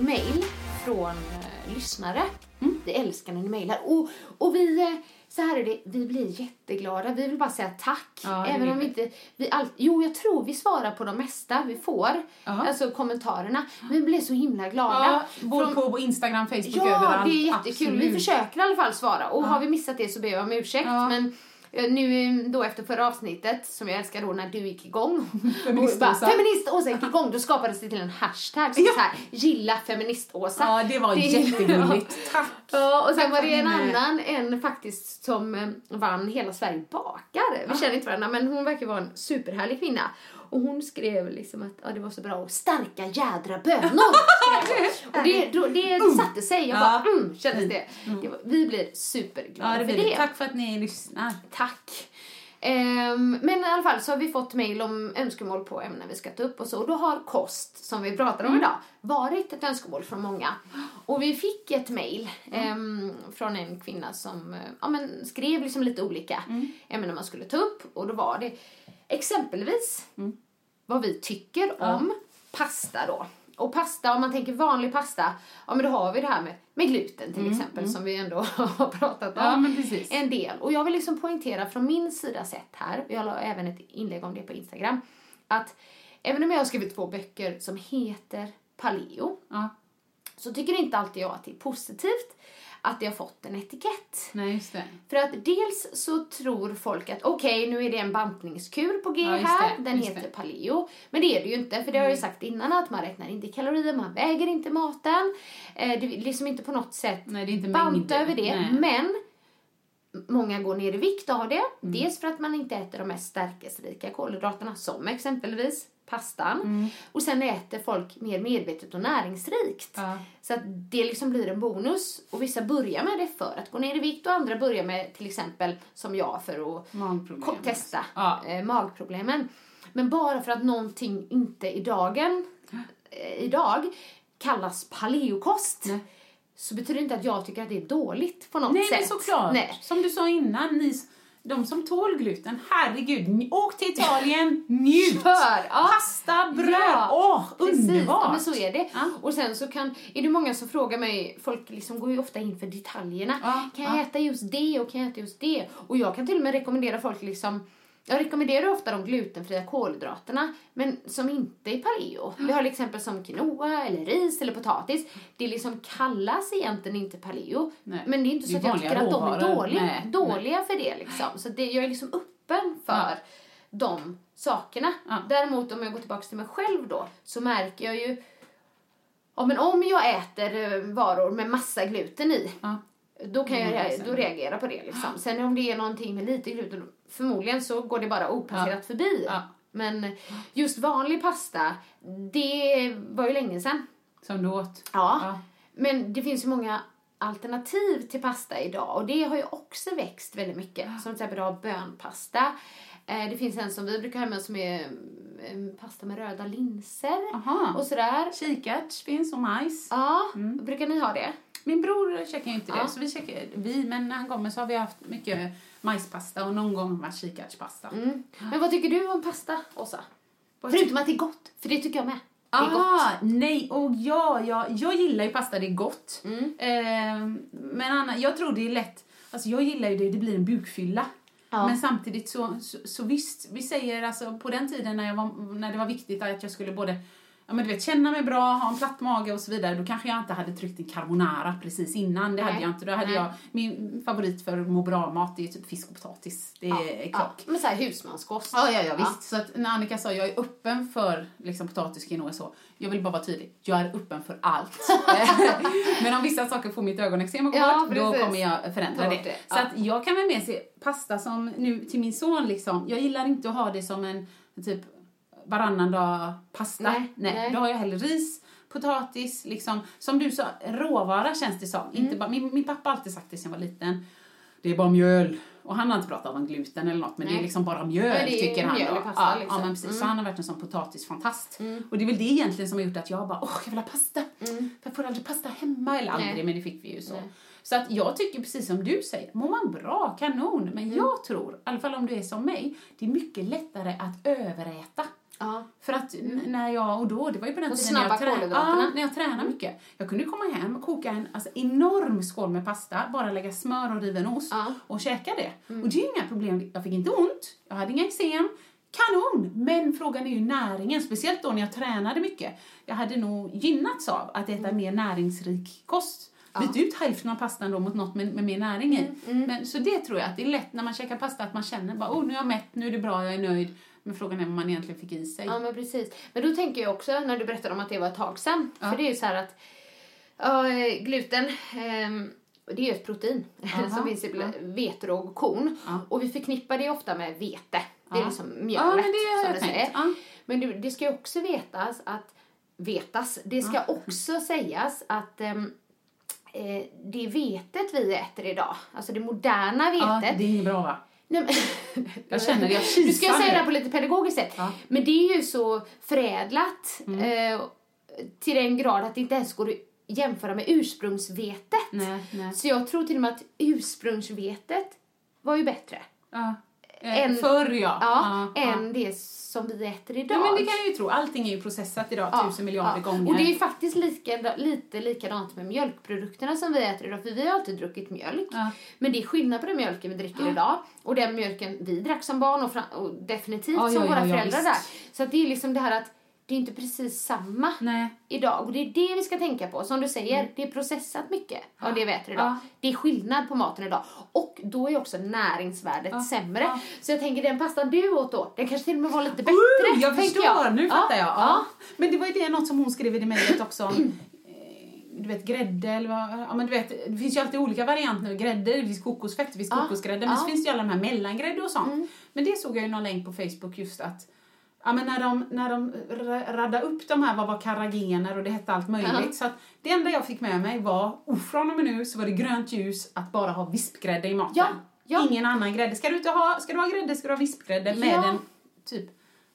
Mail från eh, lyssnare. Mm. Vi älskar när ni mejlar. Och, och vi, eh, så här är det, vi blir jätteglada. Vi vill bara säga tack. Ja, Även om vi vi. inte, vi all, jo jag tror vi svarar på de mesta vi får. Ja. Alltså kommentarerna. Vi blir så himla glada. Ja, både Från- på, Instagram, Facebook, Ja, överallt. det är jättekul. Vi Absolut. försöker i alla fall svara. Och har vi missat det så ber jag om ursäkt. Ja. Men eh, nu eh, då efter förra avsnittet, som jag älskar då när du gick igång. Feministåsa. Feministåsa gick igång. Då skapades det till en hashtag som Ja. så här, gilla feministåsa. Ja, det var Det- jättegulligt. Tack. Ja, och sen Tack var det en annan, en faktiskt som eh, vann Hela Sverige bakar. Vi känner inte varandra men hon verkar vara en superhärlig kvinna. Och hon skrev liksom att ja, det var så bra och starka jädra bönor. och det, då, det satte sig. Jag bara Ja. mm, kändes det. det var, vi blir superglada Ja, det för blir det. det. Tack för att ni lyssnar. Tack. Ehm, men i alla fall så har vi fått mejl om önskemål på ämnen vi ska ta upp och så. Och då har kost, som vi pratar om idag, varit ett önskemål från många. Och vi fick ett mejl ehm, från en kvinna som eh, ja, men skrev liksom lite olika ämnen man skulle ta upp. Och då var det exempelvis vad vi tycker om pasta då. och pasta, om man tänker vanlig pasta, ja men då har vi det här med, med gluten till Mm, exempel som vi ändå har pratat om Ja, en del. Och jag vill liksom poängtera från min sida sett här, jag la även ett inlägg om det på Instagram, att även om jag har skrivit två böcker som heter Paleo, Ja. så tycker inte alltid jag att det är positivt att det har fått en etikett. Nej, just det. För att dels så tror folk att okej, nu är det en bantningskur på G Ja, här, den heter det. paleo. Men det är det ju inte, för det har jag ju sagt innan att man räknar inte kalorier, man väger inte maten. Eh, det är liksom inte på något sätt Nej, det är inte banta över det. Nej. Men många går ner i vikt av det. Mm. Dels för att man inte äter de mest stärkelserika kolhydraterna, som exempelvis pastan. Och sen äter folk mer medvetet och näringsrikt. Mm. Ja. Så att det liksom blir en bonus. Och vissa börjar med det för att gå ner i vikt och andra börjar med till exempel som jag för att Magproblem. testa Ja. eh, magproblemen. Men bara för att någonting inte i dagen, eh, idag kallas paleokost Nej. så betyder det inte att jag tycker att det är dåligt på något Nej, sätt. men såklart. Nej. Som du sa innan, ni, de som tål gluten, herregud, åk till Italien, njut! Kör, ja. Pasta, bröd, Ja, åh, Precis, underbart! ja, men så är det. Ja. Och sen så kan, är det många som frågar mig, folk liksom går ju ofta in för detaljerna. Kan jag ja. äta just det och kan jag äta just det? Och jag kan till och med rekommendera folk liksom jag rekommenderar ofta de glutenfria kolhydraterna, men som inte är paleo. Vi har till exempel som quinoa, eller ris eller potatis. Det liksom kallas egentligen inte paleo. Nej, Men det är inte det så är att jag tycker att de är dåliga, Nej, dåliga för det. Liksom. Så det, jag är liksom öppen för Ja. de sakerna. Ja. Däremot om jag går tillbaka till mig själv då så märker jag ju Ja, men om jag äter eh, varor med massa gluten i Ja. då kan jag Mm, då reagera på det. Liksom. Sen om det är någonting med lite gluten förmodligen så går det bara opasserat Ja. förbi. Ja. Men just vanlig pasta, det var ju länge sedan. Som du åt. Ja. Ja. Men det finns ju många alternativ till pasta idag och det har ju också växt väldigt mycket. Som till exempel har bönpasta. Eh, Det finns en som vi brukar ha med som är eh, pasta med röda linser Aha. och sådär. Kikärts finns och majs. Ja, brukar ni ha det? Min bror käkar ju inte det, Ja. så vi käkar, vi, men när han kommer så har vi haft mycket majspasta och någon gång kikärtspasta. Mm. Men vad tycker du om pasta, Åsa? Förutom att det är gott, för det tycker jag med. Ah, nej, och ja, ja, jag gillar ju pasta, det är gott. Mm. Eh, men Anna, jag tror det är lätt, alltså jag gillar ju det, det blir en bukfylla. Ja. Men samtidigt så, så, så visst, vi säger alltså på den tiden när, jag var, när det var viktigt att jag skulle både ja, men du vet, känna mig bra, ha en platt mage och så vidare, då kanske jag inte hade tryckt en carbonara precis innan. Det Nej. hade jag inte. Då hade Nej. jag, min favorit för må bra-mat är ju typ fisk och potatis. Det är Ja, klart. men så här husmanskost. Ja, ja, ja, visst. Så att när Annika sa jag är öppen för liksom, potatis, quinoa och så. Jag vill bara vara tydlig. Jag är öppen för allt. Men om vissa saker får mitt ögonexem att gå Ja, bort, då kommer jag förändra det. det, Så ja. att jag kan väl mer se pasta som nu till min son liksom. Jag gillar inte att ha det som en typ varannan dag pasta. Nej, nej. Då har jag hellre ris, potatis, liksom. Som du sa, råvara känns det som. Mm. Inte bara, min, min pappa har alltid sagt det sen jag var liten. Det är bara mjöl. Och han har inte pratat om gluten eller något, men det Nej. är liksom bara mjöl Ja, det tycker han. mjöl pasta, ja, liksom. ja, men precis. Mm. Så han har varit en sån potatisfantast. Och det är väl det egentligen som har gjort att jag bara, åh, jag vill ha pasta. För jag får aldrig pasta hemma, eller aldrig, Mm. Nej. men det fick vi ju så. Nej. Så att jag tycker precis som du säger, mår man bra, kanon. Mm. Men jag tror, i alla fall om du är som mig, det är mycket lättare att överäta. Ja. För att när jag, och då, det var ju på den Och tiden när jag, trä- ja, när jag tränade mycket. Jag kunde komma hem och koka en alltså, enorm skål med pasta, bara lägga smör och riven ost Ja. och käka det. Och det är ju inga problem, jag fick inte ont, jag hade inga eksem, kanon! Men frågan är ju näringen, speciellt då när jag tränade mycket. Jag hade nog gynnats av att äta mer näringsrik kost. Byt ut hälften av pastan då mot något med, med mer näring i. Men, så det tror jag, att det är lätt när man käkar pasta att man känner bara, oh nu är jag mätt, nu är det bra, jag är nöjd. Men frågan är vad man egentligen fick i sig. Ja, men precis. Men då tänker jag också, när du berättade om att det var ett tag sedan, Ja. för det är ju så här att ja, eh, gluten, ehm, det är ju ett protein Aha. som finns i bl- veteråg och korn. Ja. Och vi förknippar det ofta med vete. Det är Ja. liksom Ja, mjölet, men det som tänkt. säger. Ja. Men det, det ska ju också vetas att, vetas, det ska också sägas att eh, det vetet vi äter idag, alltså det moderna Ja, vetet, det är bra va? Nej, men, Jag känner jag Nu ska jag kisar säga det här på lite pedagogiskt sätt. Ja. Men det är ju så förädlat Mm. eh, till den grad att det inte ens går att jämföra med ursprungsvetet. Nej, nej. Så jag tror till och med att ursprungsvetet var ju bättre. Ja. Eh, än, förr ja. ja, ja. än det som vi äter idag. Ja, men det kan jag ju tro. Allting är ju processat idag Ja, tusen miljarder ja. gånger. Och det är faktiskt lika, lite likadant med mjölkprodukterna som vi äter idag. För vi har alltid druckit mjölk. Ja. Men det är skillnad på den mjölken vi dricker idag. Och den mjölken vi drack som barn och, och definitivt Ja, som ja, ja, våra ja, föräldrar där. Så det är liksom det här att det är inte precis samma Nej. idag. Och det är det vi ska tänka på. Som du säger, det är processat mycket av det vi äter idag. Mm. Ja. Det är skillnad på maten idag. Och då är också näringsvärdet sämre. Ja. Så jag tänker den pastan du åt då, den kanske till och med var lite bättre. Uh, jag förstår, nu Ja, fattar jag. Ja. Ja. Men det var ju det något som hon skrev i mejlet också. om, eh, Du vet grädde eller vad, ja men du vet, det finns ju alltid olika varianter. Grädde, det finns kokosfett, det finns Ja, kokosgrädde, men ja. så finns det ju alla de här mellangrädde och sånt. Men det såg jag ju någon länk på Facebook just att Ja men när de, när de ra- raddade upp de här, vad var karagener och det hette allt möjligt. Ja. Så att det enda jag fick med mig var, oh, från och med nu så var det grönt ljus att bara ha vispgrädde i maten. Ja, ja. Ingen annan grädde. Ska du, inte ha, ska du ha grädde ska du ha vispgrädde med Ja. en typ,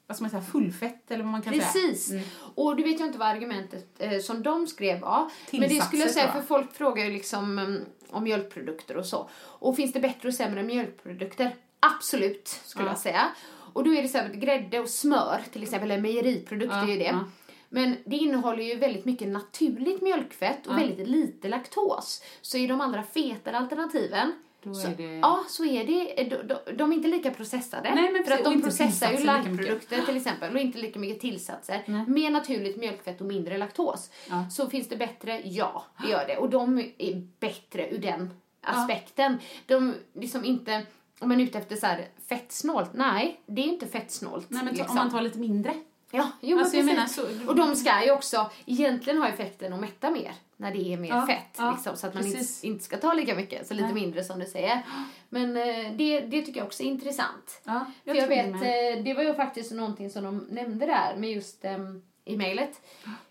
vad ska man säga, fullfett eller vad man kan säga. Precis. Och du vet ju inte vad argumentet eh, som de skrev var. Men det Tillsatser, skulle jag säga, för jag. folk frågar ju liksom mm, om mjölkprodukter och så. Och finns det bättre och sämre mjölkprodukter? Absolut, skulle Ja. jag säga. Och då är det så här, grädde och smör till exempel, eller mejeriprodukter Ja, är ju det. ja. Men det innehåller ju väldigt mycket naturligt mjölkfett och Ja. väldigt lite laktos. Så i de allra fetare alternativen så, det- Ja, så är det. De, de, de är inte lika processade. Nej, men för att de processar ju light-produkter till exempel och inte lika mycket tillsatser. Nej. Mer naturligt mjölkfett och mindre laktos. Ja. Så finns det bättre? Ja, det gör det. Och de är bättre ur den aspekten. De liksom inte, om man är ute efter så här fettsnålt, nej, det är inte fettsnålt. Nej men liksom. om man tar lite mindre. Ja, jo, Alltså, men jag precis. menar, så- Och de ska ju också egentligen ha effekten att mätta mer när det är mer Ja, fett. ja, liksom, så att man inte, precis. inte ska ta lika mycket, så lite Nej. mindre som du säger. Men eh, det, det tycker jag också är intressant. Ja, För jag tror det vet, med. eh, det var ju faktiskt någonting som de nämnde där med just eh, i mejlet.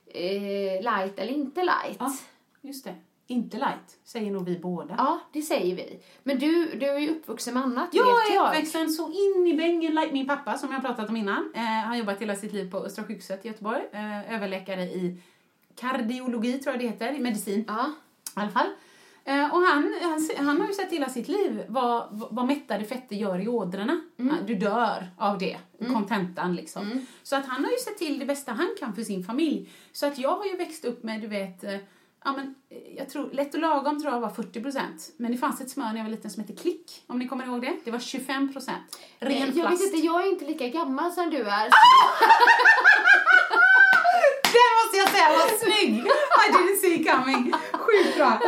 Eh, light eller inte light. Ja, just det. Inte light, säger nog vi båda. Ja, det säger vi. Men du, du är ju uppvuxen med annat, Jag vet är jag. uppväxten så in i bängen like min pappa som jag pratat om innan. Eh, han har jobbat hela sitt liv på Östra sjukhuset i Göteborg. Eh, överläkare i kardiologi tror jag det heter, i medicin Ja, i alla fall. Eh, och han, han, han har ju sett hela sitt liv vad, vad mättade fetter gör i ådrorna. Mm. Du dör av det, kontentan liksom. Så att han har ju sett till det bästa han kan för sin familj. Så att jag har ju växt upp med, du vet, eh, ja men eh, jag tror, lätt och lagom tror jag var 40 procent. Men det fanns ett smör när jag var liten som hette Klick, om ni kommer ihåg det. Det var 25 procent. Ren jag plast. vet inte, jag är inte lika gammal som du är. Den måste jag säga var snygg! I didn't see it coming. Sjukt bra.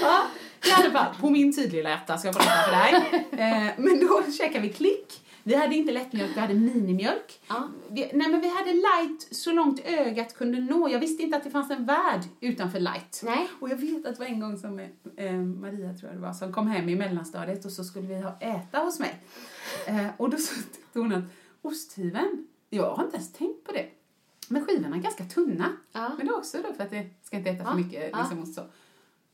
Ja, I alla fall, på min tydliga hjärta ska jag berätta för dig. Eh, men då käkade vi klick. Vi hade inte lättmjölk, vi hade minimjölk. Ja. Vi, nej men vi hade light så långt ögat kunde nå. Jag visste inte att det fanns en värld utanför light. Nej. Och jag vet att det var en gång som eh, Maria tror jag det var, som kom hem i mellanstadiet och så skulle vi ha äta hos mig. Eh, och då tyckte hon att osthyveln, jag har inte ens tänkt på det. Men skivorna är ganska tunna. Ja. Men det är också då för att det ska inte äta Ja, för mycket ja. liksom, och så.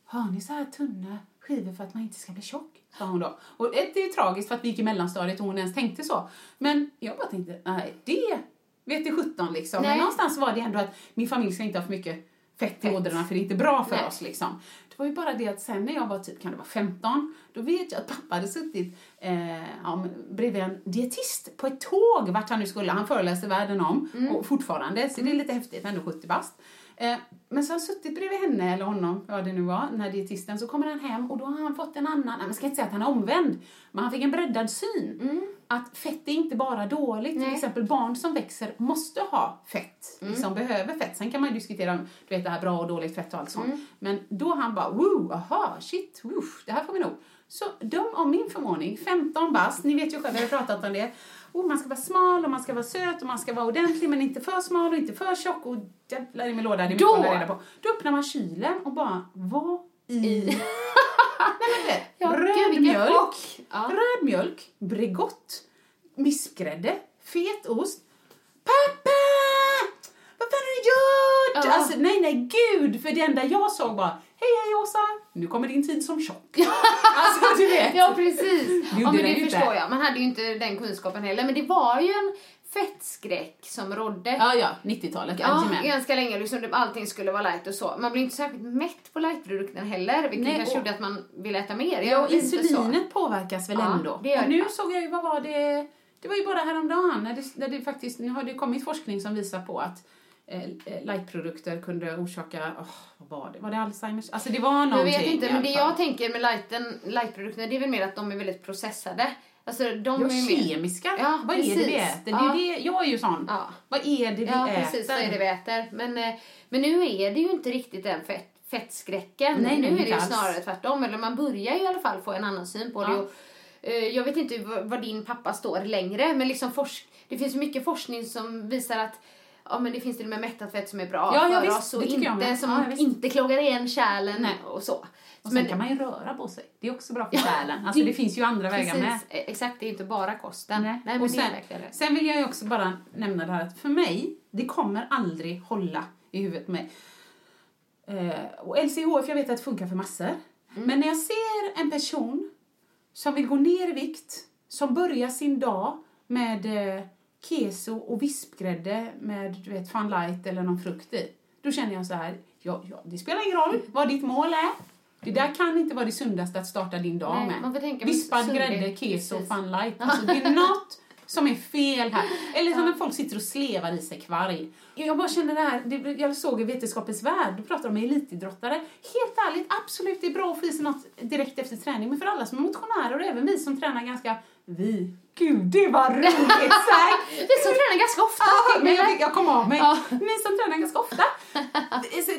Har ni så här tunna skivor för att man inte ska bli tjock? Sa hon då. Och det är ju tragiskt för att vi gick i mellanstadiet och hon ens tänkte så. Men jag bara tänkte, nej det vet i 17 liksom. Nej. Men någonstans var det ändå att min familj ska inte ha för mycket fett i ådrorna för det är inte bra för Nej. oss liksom. Det var ju bara det att sen när jag var typ, kan det vara 15, då vet jag att pappa hade suttit eh, ja, bredvid en dietist på ett tåg vart han nu skulle. Han föreläste världen om och fortfarande, så det är lite häftigt, ändå 70 bast. Eh, men så har han suttit bredvid henne eller honom, vad det nu var, den här dietisten, så kommer han hem och då har han fått en annan, nej, man ska inte säga att han är omvänd, men han fick en breddad syn. Att fett är inte bara dåligt, till Nej. exempel barn som växer måste ha fett, liksom behöver fett. Sen kan man ju diskutera om du vet, det här bra och dåligt fett och allt sånt. Men då han bara, woo, aha, shit, woof, det här får vi nog. Så de om min förvåning, 15 bast, ni vet ju själva, vi har pratat om det. Oh, man ska vara smal och man ska vara söt och man ska vara ordentlig men inte för smal och inte för tjock och jävlar i min låda, det är Då- reda på. Då öppnar man kylen och bara, vad i... Nej men det, Ja, gud, röd vilken mjölk. Ja. röd mjölk, Bregott, miskgrädde, fetost. Pappa! Vad fan har du gjort? Ja. Alltså nej, nej, gud! För det enda jag såg var, hej hej Åsa, nu kommer din tid som tjock. alltså du vet. Ja, precis. Ja, men det inte. förstår jag. Man hade ju inte den kunskapen heller. Men det var ju en fettskräck som rådde. Ja, ja, 90-talet. Ja, ganska länge. Liksom, allting skulle vara light och så. Man blir inte särskilt mätt på lightprodukten heller. Vilket Nej, kanske och- gjorde att man ville äta mer. Ja, och så. insulinet påverkas väl Ja, ändå. det och nu det. såg jag ju, vad var det? Det var ju bara häromdagen när det, när det faktiskt, nu har det kommit forskning som visar på att lightprodukter kunde orsaka, åh, vad var det? Var det Alzheimers? Alltså det var någonting Jag vet inte, men det jag tänker med lighten, lightprodukterna det är väl mer att de är väldigt processade. Alltså de Ja, är kemiska. Ja, vad är det vi precis. äter? Det är det, jag är ju sån. Ja. Vad är det vi Ja, äter? precis. Vad är det vi äter? Men, eh, men nu är det ju inte riktigt den fett, fettskräcken. Nej, nu är det ju alls. snarare tvärtom. Eller man börjar ju i alla fall få en annan syn på det. Och, eh, jag vet inte vad, vad din pappa står längre, men liksom forsk, det finns mycket forskning som visar att Ja men det finns till och med mättat fett som är bra Ja, ja, för visst. oss och inte, med. som Ja, inte klogar igen kärlen Nej. och så. Och sen kan man ju röra på sig. Det är också bra för själen. Alltså det- finns ju andra vägar med. Precis, eh, exakt, det är inte bara kosten. Nej. men och sen, sen vill jag ju också bara nämna det här att för mig, det kommer aldrig hålla i huvudet mig. Eh, och LCHF, jag vet att det funkar för massor. Mm. Men när jag ser en person som vill gå ner i vikt, som börjar sin dag med eh, keso och vispgrädde med du vet, Fun Light eller någon frukt i. Då känner jag så här, ja, ja, det spelar ingen roll vad ditt mål är. Det där kan inte vara det sundaste att starta din dag Nej, med. Vispad sundhet. grädde, keso, Precis. Fun Light. Alltså, det är något som är fel här. Eller som när folk sitter och slevar i sig kvarg. Jag bara känner det här, det, jag såg i Vetenskapens Värld, då pratar de med elitidrottare. Helt ärligt, absolut, det är bra att få i sig något direkt efter träning. Men för alla som är motionärer och även vi som tränar ganska... Vi? Gud, det var roligt sagt! Vi som tränar ganska ofta. Ah, men jag, jag kom av mig. Ja. Ni som tränar ganska ofta.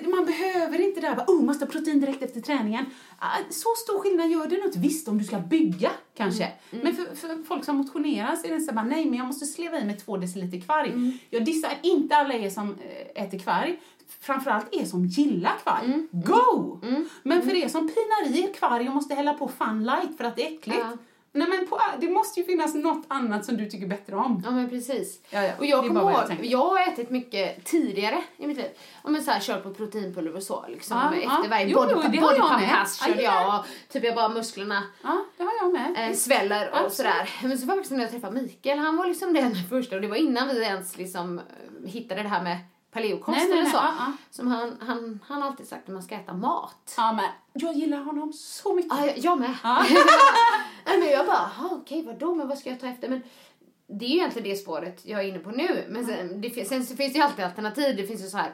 Man behöver inte det här, oh, måste ha protein direkt efter träningen. Ah, Så stor skillnad gör det inte. Visst, om du ska bygga kanske. Mm, Men för, för folk som motionerar så är det så bara, nej men jag måste sleva i mig två deciliter kvarg. Mm. Jag dissar inte alla er som eh, äter kvarg. Framförallt er som gillar kvarg. Mm. Go! Men för er som pinar i er kvarg och måste hälla på fun light för att det är äckligt. Ja. Nej men på, det måste ju finnas något annat som du tycker bättre om. Ja men precis. Ja, ja. Och jag kommer jag ihåg, jag, har ätit mycket tidigare i mitt liv. Om jag så här, kört på proteinpulver och så. Liksom, Ja, efter ja. varje Jo, body, body med. pass körde jag. Och, typ jag bara musklerna Ja, det har jag med. eh, sväller och Absolut. sådär. Men så var det också när jag träffade Mikael. Han var liksom den första och det var innan vi ens liksom eh, hittade det här med paleokost Nej, nej, eller nej, så. ja, ja. Som han, han, han alltid sagt att man ska äta mat. Ja, men jag gillar honom så mycket. Ja, jag, jag med. Ja. Nej, men jag bara, "Jaha, okej vadå, men vad ska jag ta efter? Men det är ju egentligen det spåret jag är inne på nu. Men sen, det, sen så finns det ju alltid alternativ. Det finns ju så här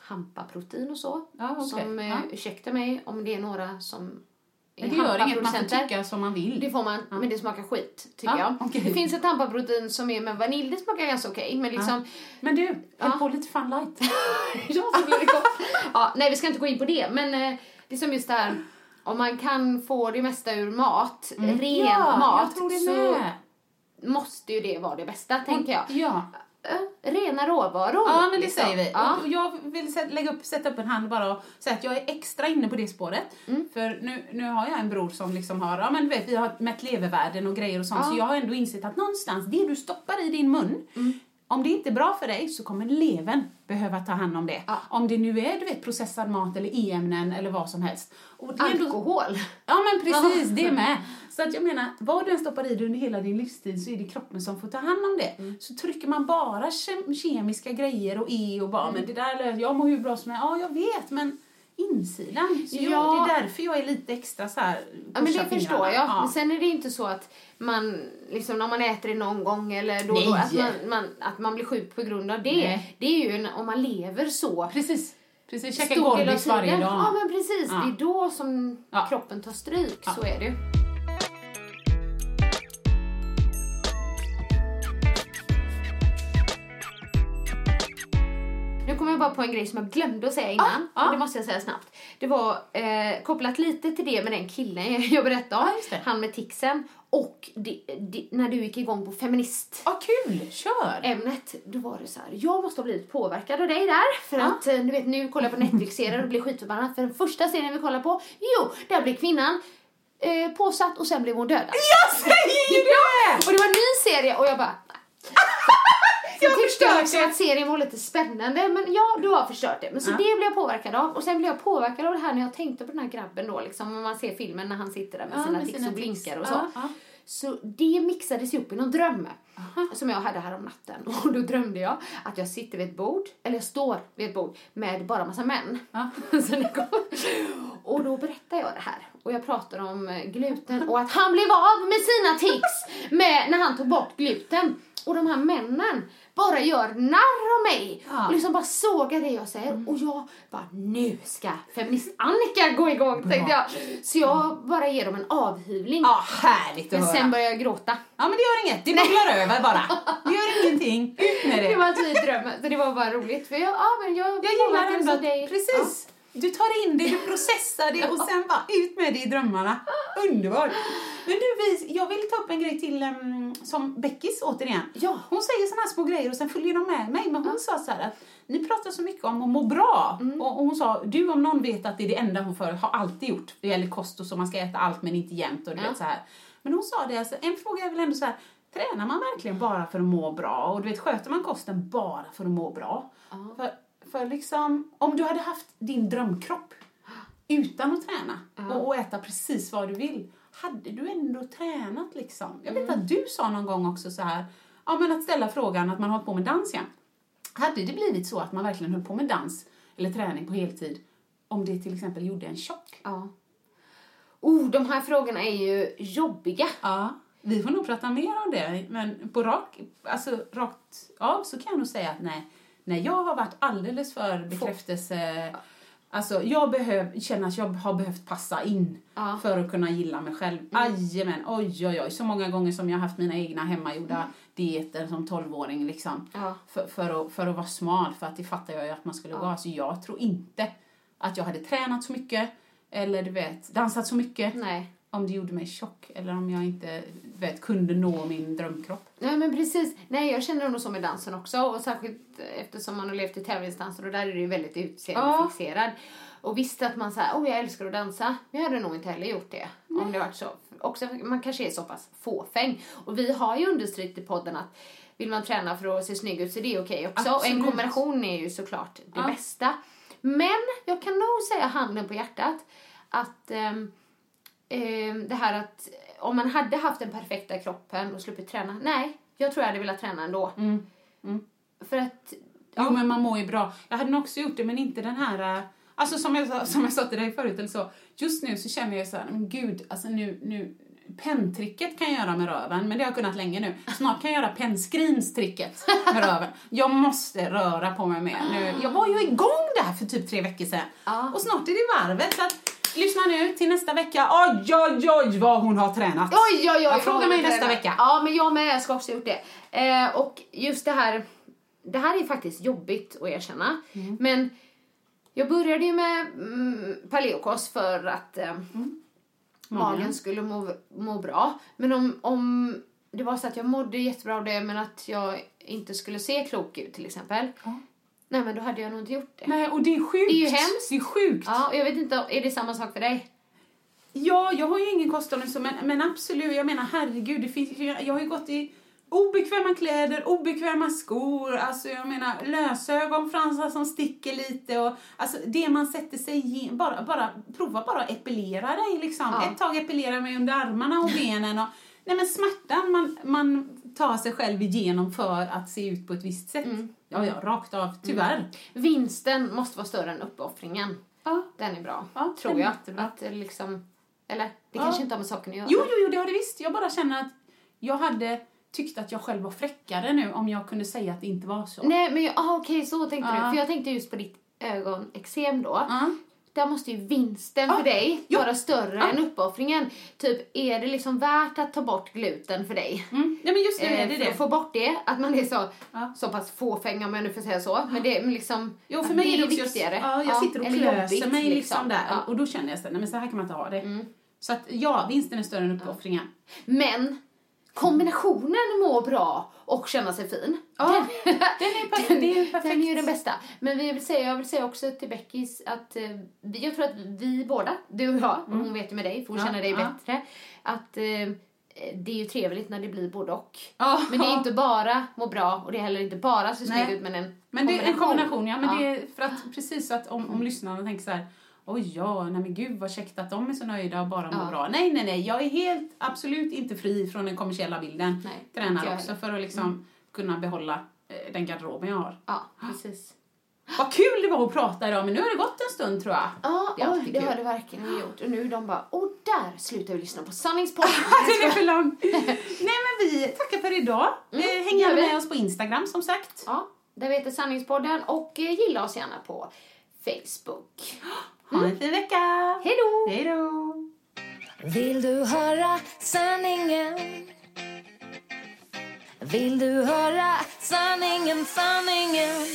hampaprotein och så. Ja, okej. Som, eh, Ja. ursäkta mig om det är några som Men det gör inget, man får tycka som man vill. Det får man, men det smakar skit tycker Ja, jag. okej. Det finns ett hampaprotein som är med vanilj, det smakar ganska okej. men liksom, Men du, häll Ja. på lite fun light. ja, så blir det gott. ja, nej, vi ska inte gå in på det, men eh, det är som just det här, om man kan få det mesta ur mat, ren Mm. ja, mat, så måste ju det vara det bästa, tänker jag. Ja. Rena råvaror. Ja, men det liksom. säger vi. Ja. Och jag vill sätta, lägga upp, sätta upp en hand bara och säga att jag är extra inne på det spåret. Mm. För nu, nu har jag en bror som liksom har, ja men vet, vi har mätt levervärden och grejer och sånt. Ja. Så jag har ändå insett att någonstans, det du stoppar i din mun, Mm. om det inte är bra för dig så kommer levern behöva ta hand om det. Ja. Om det nu är du vet, processad mat eller e-ämnen eller vad som helst. Och det är ändå- Alkohol. Ja men precis, det med. Så att jag menar, vad du än stoppar i dig under hela din livstid så är det kroppen som får ta hand om det. Mm. Så trycker man bara kem- kemiska grejer och e och bara, men det där, jag mår hur bra som helst. Ja, jag vet, men insidan. Så jag, Ja. det är därför jag är lite extra så här. Ja, men det förstår jag. Ja. Men sen är det inte så att man, liksom när man äter det någon gång eller då, då att, man, man, att man blir sjuk på grund av det. Nej. Det är ju en, om man lever så. Precis, precis. Käka Gorbis varje dag. Ja, men precis. Ja. Det är då som kroppen tar stryk. Så är det jag bara på en grej som jag glömde att säga innan. ja. Och det måste jag säga snabbt. Det var eh, kopplat lite till det med den killen jag berättade om. Det. Han med tixen. Och det, det, när du gick igång på feminist Ja, kul! Kör! ämnet, då var det så här, jag måste ha blivit påverkad av dig där. För att eh, du vet, nu kollar jag på Netflix-serier och blir skitförbannad. För den första serien vi kollar på, jo, där blir kvinnan eh, påsatt och sen blev hon dödad. Jag säger ju det! Och det var en ny serie och jag bara... Jag Jag tyckte också det. att serien var lite spännande, men ja, du har förstört det. Men så Ja. det blev jag påverkad av. Och sen blev jag påverkad av det här när jag tänkte på den här grabben då, liksom, när man ser filmen när han sitter där med Ja, sina med tics sina och tics. blinkar och så. Ja. Så det mixades ihop i någon dröm som jag hade här om natten. Och då drömde jag att jag sitter vid ett bord, eller jag står vid ett bord med bara massa män. Ja. Och då berättar jag det här. Och jag pratar om eh, gluten och att han blev av med sina tics med, när han tog bort gluten. Och de här männen bara gör narr av mig Ja. och liksom bara sågar det jag säger. Och jag bara, nu ska feminist-Annika gå igång tänkte jag. Så jag bara ger dem en avhyvling. Ja, härligt att Men sen börjar jag gråta. Ja, men det gör inget. Det bubblar över bara. Det gör ingenting. Ut med det. Det var typ drömmen. Så det var bara roligt. För jag, ja, men jag, Jag gillar ändå dig. precis. Du tar in det, du processar det och sen bara ut med det i drömmarna. Underbart. Men du, jag vill ta upp en grej till em, som Beckis återigen. Ja. Hon säger såna här små grejer och sen följer de med mig. Men hon sa så här att ni pratar så mycket om att må bra. Mm. Och, och hon sa, du om någon vet att det är det enda hon för, har alltid gjort. Det gäller kost och så, man ska äta allt men inte jämt och du Ja. vet så här. Men hon sa det, alltså, en fråga är väl ändå så här, tränar man verkligen bara för att må bra? Och du vet, sköter man kosten bara för att må bra? För, för liksom, om du hade haft din drömkropp utan att träna och, och äta precis vad du vill, hade du ändå tränat liksom? Jag vet att du sa någon gång också så här, ja men att ställa frågan att man har på med dans igen. Hade det blivit så att man verkligen höll på med dans eller träning på heltid om det till exempel gjorde en tjock? Ja. Oh, de här frågorna är ju jobbiga. Ja, vi får nog prata mer om det. Men på rak, alltså, rakt av så kan jag nog säga att nej, nej jag har varit alldeles för bekräftelse... Alltså jag behöv, känner att jag har behövt passa in Ja. för att kunna gilla mig själv. Jajamän, oj oj oj. Så många gånger som jag har haft mina egna hemmagjorda dieter som 12-åring liksom. Ja. För, för, att, för att vara smal, för att det fattar jag ju att man skulle vara. Så jag tror inte att jag hade tränat så mycket eller du vet, dansat så mycket Nej. Om det gjorde mig tjock eller om jag inte vet, kunde nå min drömkropp. Nej men precis. Nej jag känner nog så med dansen också och särskilt eftersom man har levt i tävlingsdanser och där är det ju väldigt utseendefixerad. Och visste att man säger, åh jag älskar att dansa. Men jag hade nog inte heller gjort det om det varit så. Också, man kanske är så pass fåfäng. Och vi har ju understrykt i podden att vill man träna för att se snygg ut så det är okej också. Och en Absolut. kombination är ju såklart det Ja. bästa. Men jag kan nog säga handen på hjärtat att ehm, ehm, det här att om man hade haft den perfekta kroppen och sluppit träna, nej, jag tror jag hade velat träna ändå. Mm. För att, Jo, men man mår ju bra. Jag hade nog också gjort det, men inte den här... äh, Alltså som jag, som jag sa till dig förut, eller så. Just nu så känner jag så här, men gud, alltså nu... nu Penntricket kan jag göra med röven, men det har jag kunnat länge nu. Snart kan jag göra pennskrinstricket med röven. Jag måste röra på mig mer nu. Jag var ju igång där för typ tre veckor sedan. Ja. Och snart är det varvet. Så att, lyssna nu till nästa vecka. Oj, oj, oj vad hon har tränat. oj, oj, oj. Jag frågar mig nästa vecka. Ja, men jag med, jag ska också ha gjort det. Eh, och just det här, det här är faktiskt jobbigt att erkänna. Mm. Men jag började ju med mm, paleokost för att eh, magen skulle må, må bra. Men om, om det var så att jag mådde jättebra av det men att jag inte skulle se klok ut till exempel. Nej men då hade jag nog inte gjort det. Nej, och det är sjukt. Det är ju hemskt. Det är sjukt. Ja, och jag vet inte, är det samma sak för dig? Ja, jag har ju ingen kostångest, men, men absolut, jag menar herregud, det finns, jag har ju gått i obekväma kläder, obekväma skor, alltså jag menar lösögonfransar som sticker lite och alltså det man sätter sig i, bara, bara prova bara att epilera dig liksom. Ja. Ett tag epilera mig under armarna och benen och nej men smärtan man, man tar sig själv igenom för att se ut på ett visst sätt. Ja, ja, rakt av, tyvärr. Vinsten måste vara större än uppoffringen. Ja. Den är bra, Ja, tror jag. jättebra. Att det liksom, eller, det Ja. kanske inte har med saken att göra. Jo, jo, jo, det har det visst. Jag bara känner att jag hade tyckt att jag själv var fräckare nu om jag kunde säga att det inte var så. Nej, men jag- ah, okej, så tänkte Ja. du. För jag tänkte just på ditt ögonexem då. Ja. Där måste ju vinsten för dig ja. vara större än uppoffringen. Typ, är det liksom värt att ta bort gluten för dig? Mm. Ja, men just är Eh, det för det. att få bort det, att man är så, så pass fåfäng om jag nu får säga så. Men det men liksom, Jo, för mig det är det viktigare. Ja, jag sitter och klöser jobbigt, mig liksom, där. Ja. Mm. Och då känner jag så nej men så här kan man inte ha det. Så att ja, vinsten är större än uppoffringen. Men kombinationen må bra och känna sig fin. Ja, den är perfekt. Det är perfekt. Den är ju den bästa. Men vi vill säga, jag vill säga också till Beckis att eh, jag tror att vi båda, du och jag, och hon vet ju med dig för hon Mm. Ja, känner dig ja. bättre, att eh, det är ju trevligt när det blir både och. Ja, Men det är inte bara må bra och det är heller inte bara se snygg ut men en Men det är en kombination, ja. Men det är för att precis så att om, om lyssnarna tänker så här, oj ja, nej men gud vad käckt att de är så nöjda och bara mår Ja. bra. Nej, nej, nej, jag är helt absolut inte fri från den kommersiella bilden. Nej, Tränar också för att liksom kunna behålla eh, den garderoben jag har. Ja, precis. Vad kul det var att prata idag, men nu har det gått en stund tror jag. Ja, Det oj, det har det verkligen gjort. Och nu de bara, och där slutar vi lyssna på Sanningspodden. Den är för lång. Nej men vi tackar för idag. eh, häng gärna med oss på Instagram som sagt. ja, där vi heter Sanningspodden och eh, gilla oss gärna på Facebook. Ha en fin vecka! Hej då! Hej då! Vill du höra sanningen? Vill du höra sanningen, sanningen?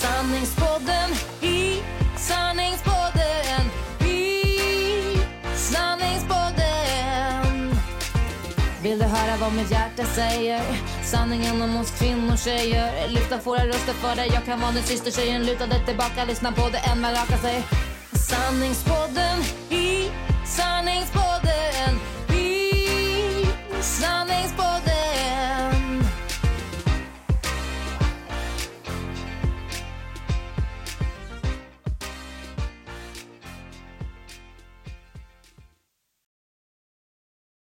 Sanningspodden i sanningspodden i sanningspodden Vill du höra vad mitt hjärta säger? Sanningen om oss kvinnor, tjejer. Lyfta våra röster för dig. Jag kan vara din syster, tjejen Luta dig tillbaka. Lyssna på det än man raka sig. Sanningspodden i Sanningspodden i Sanningspodden.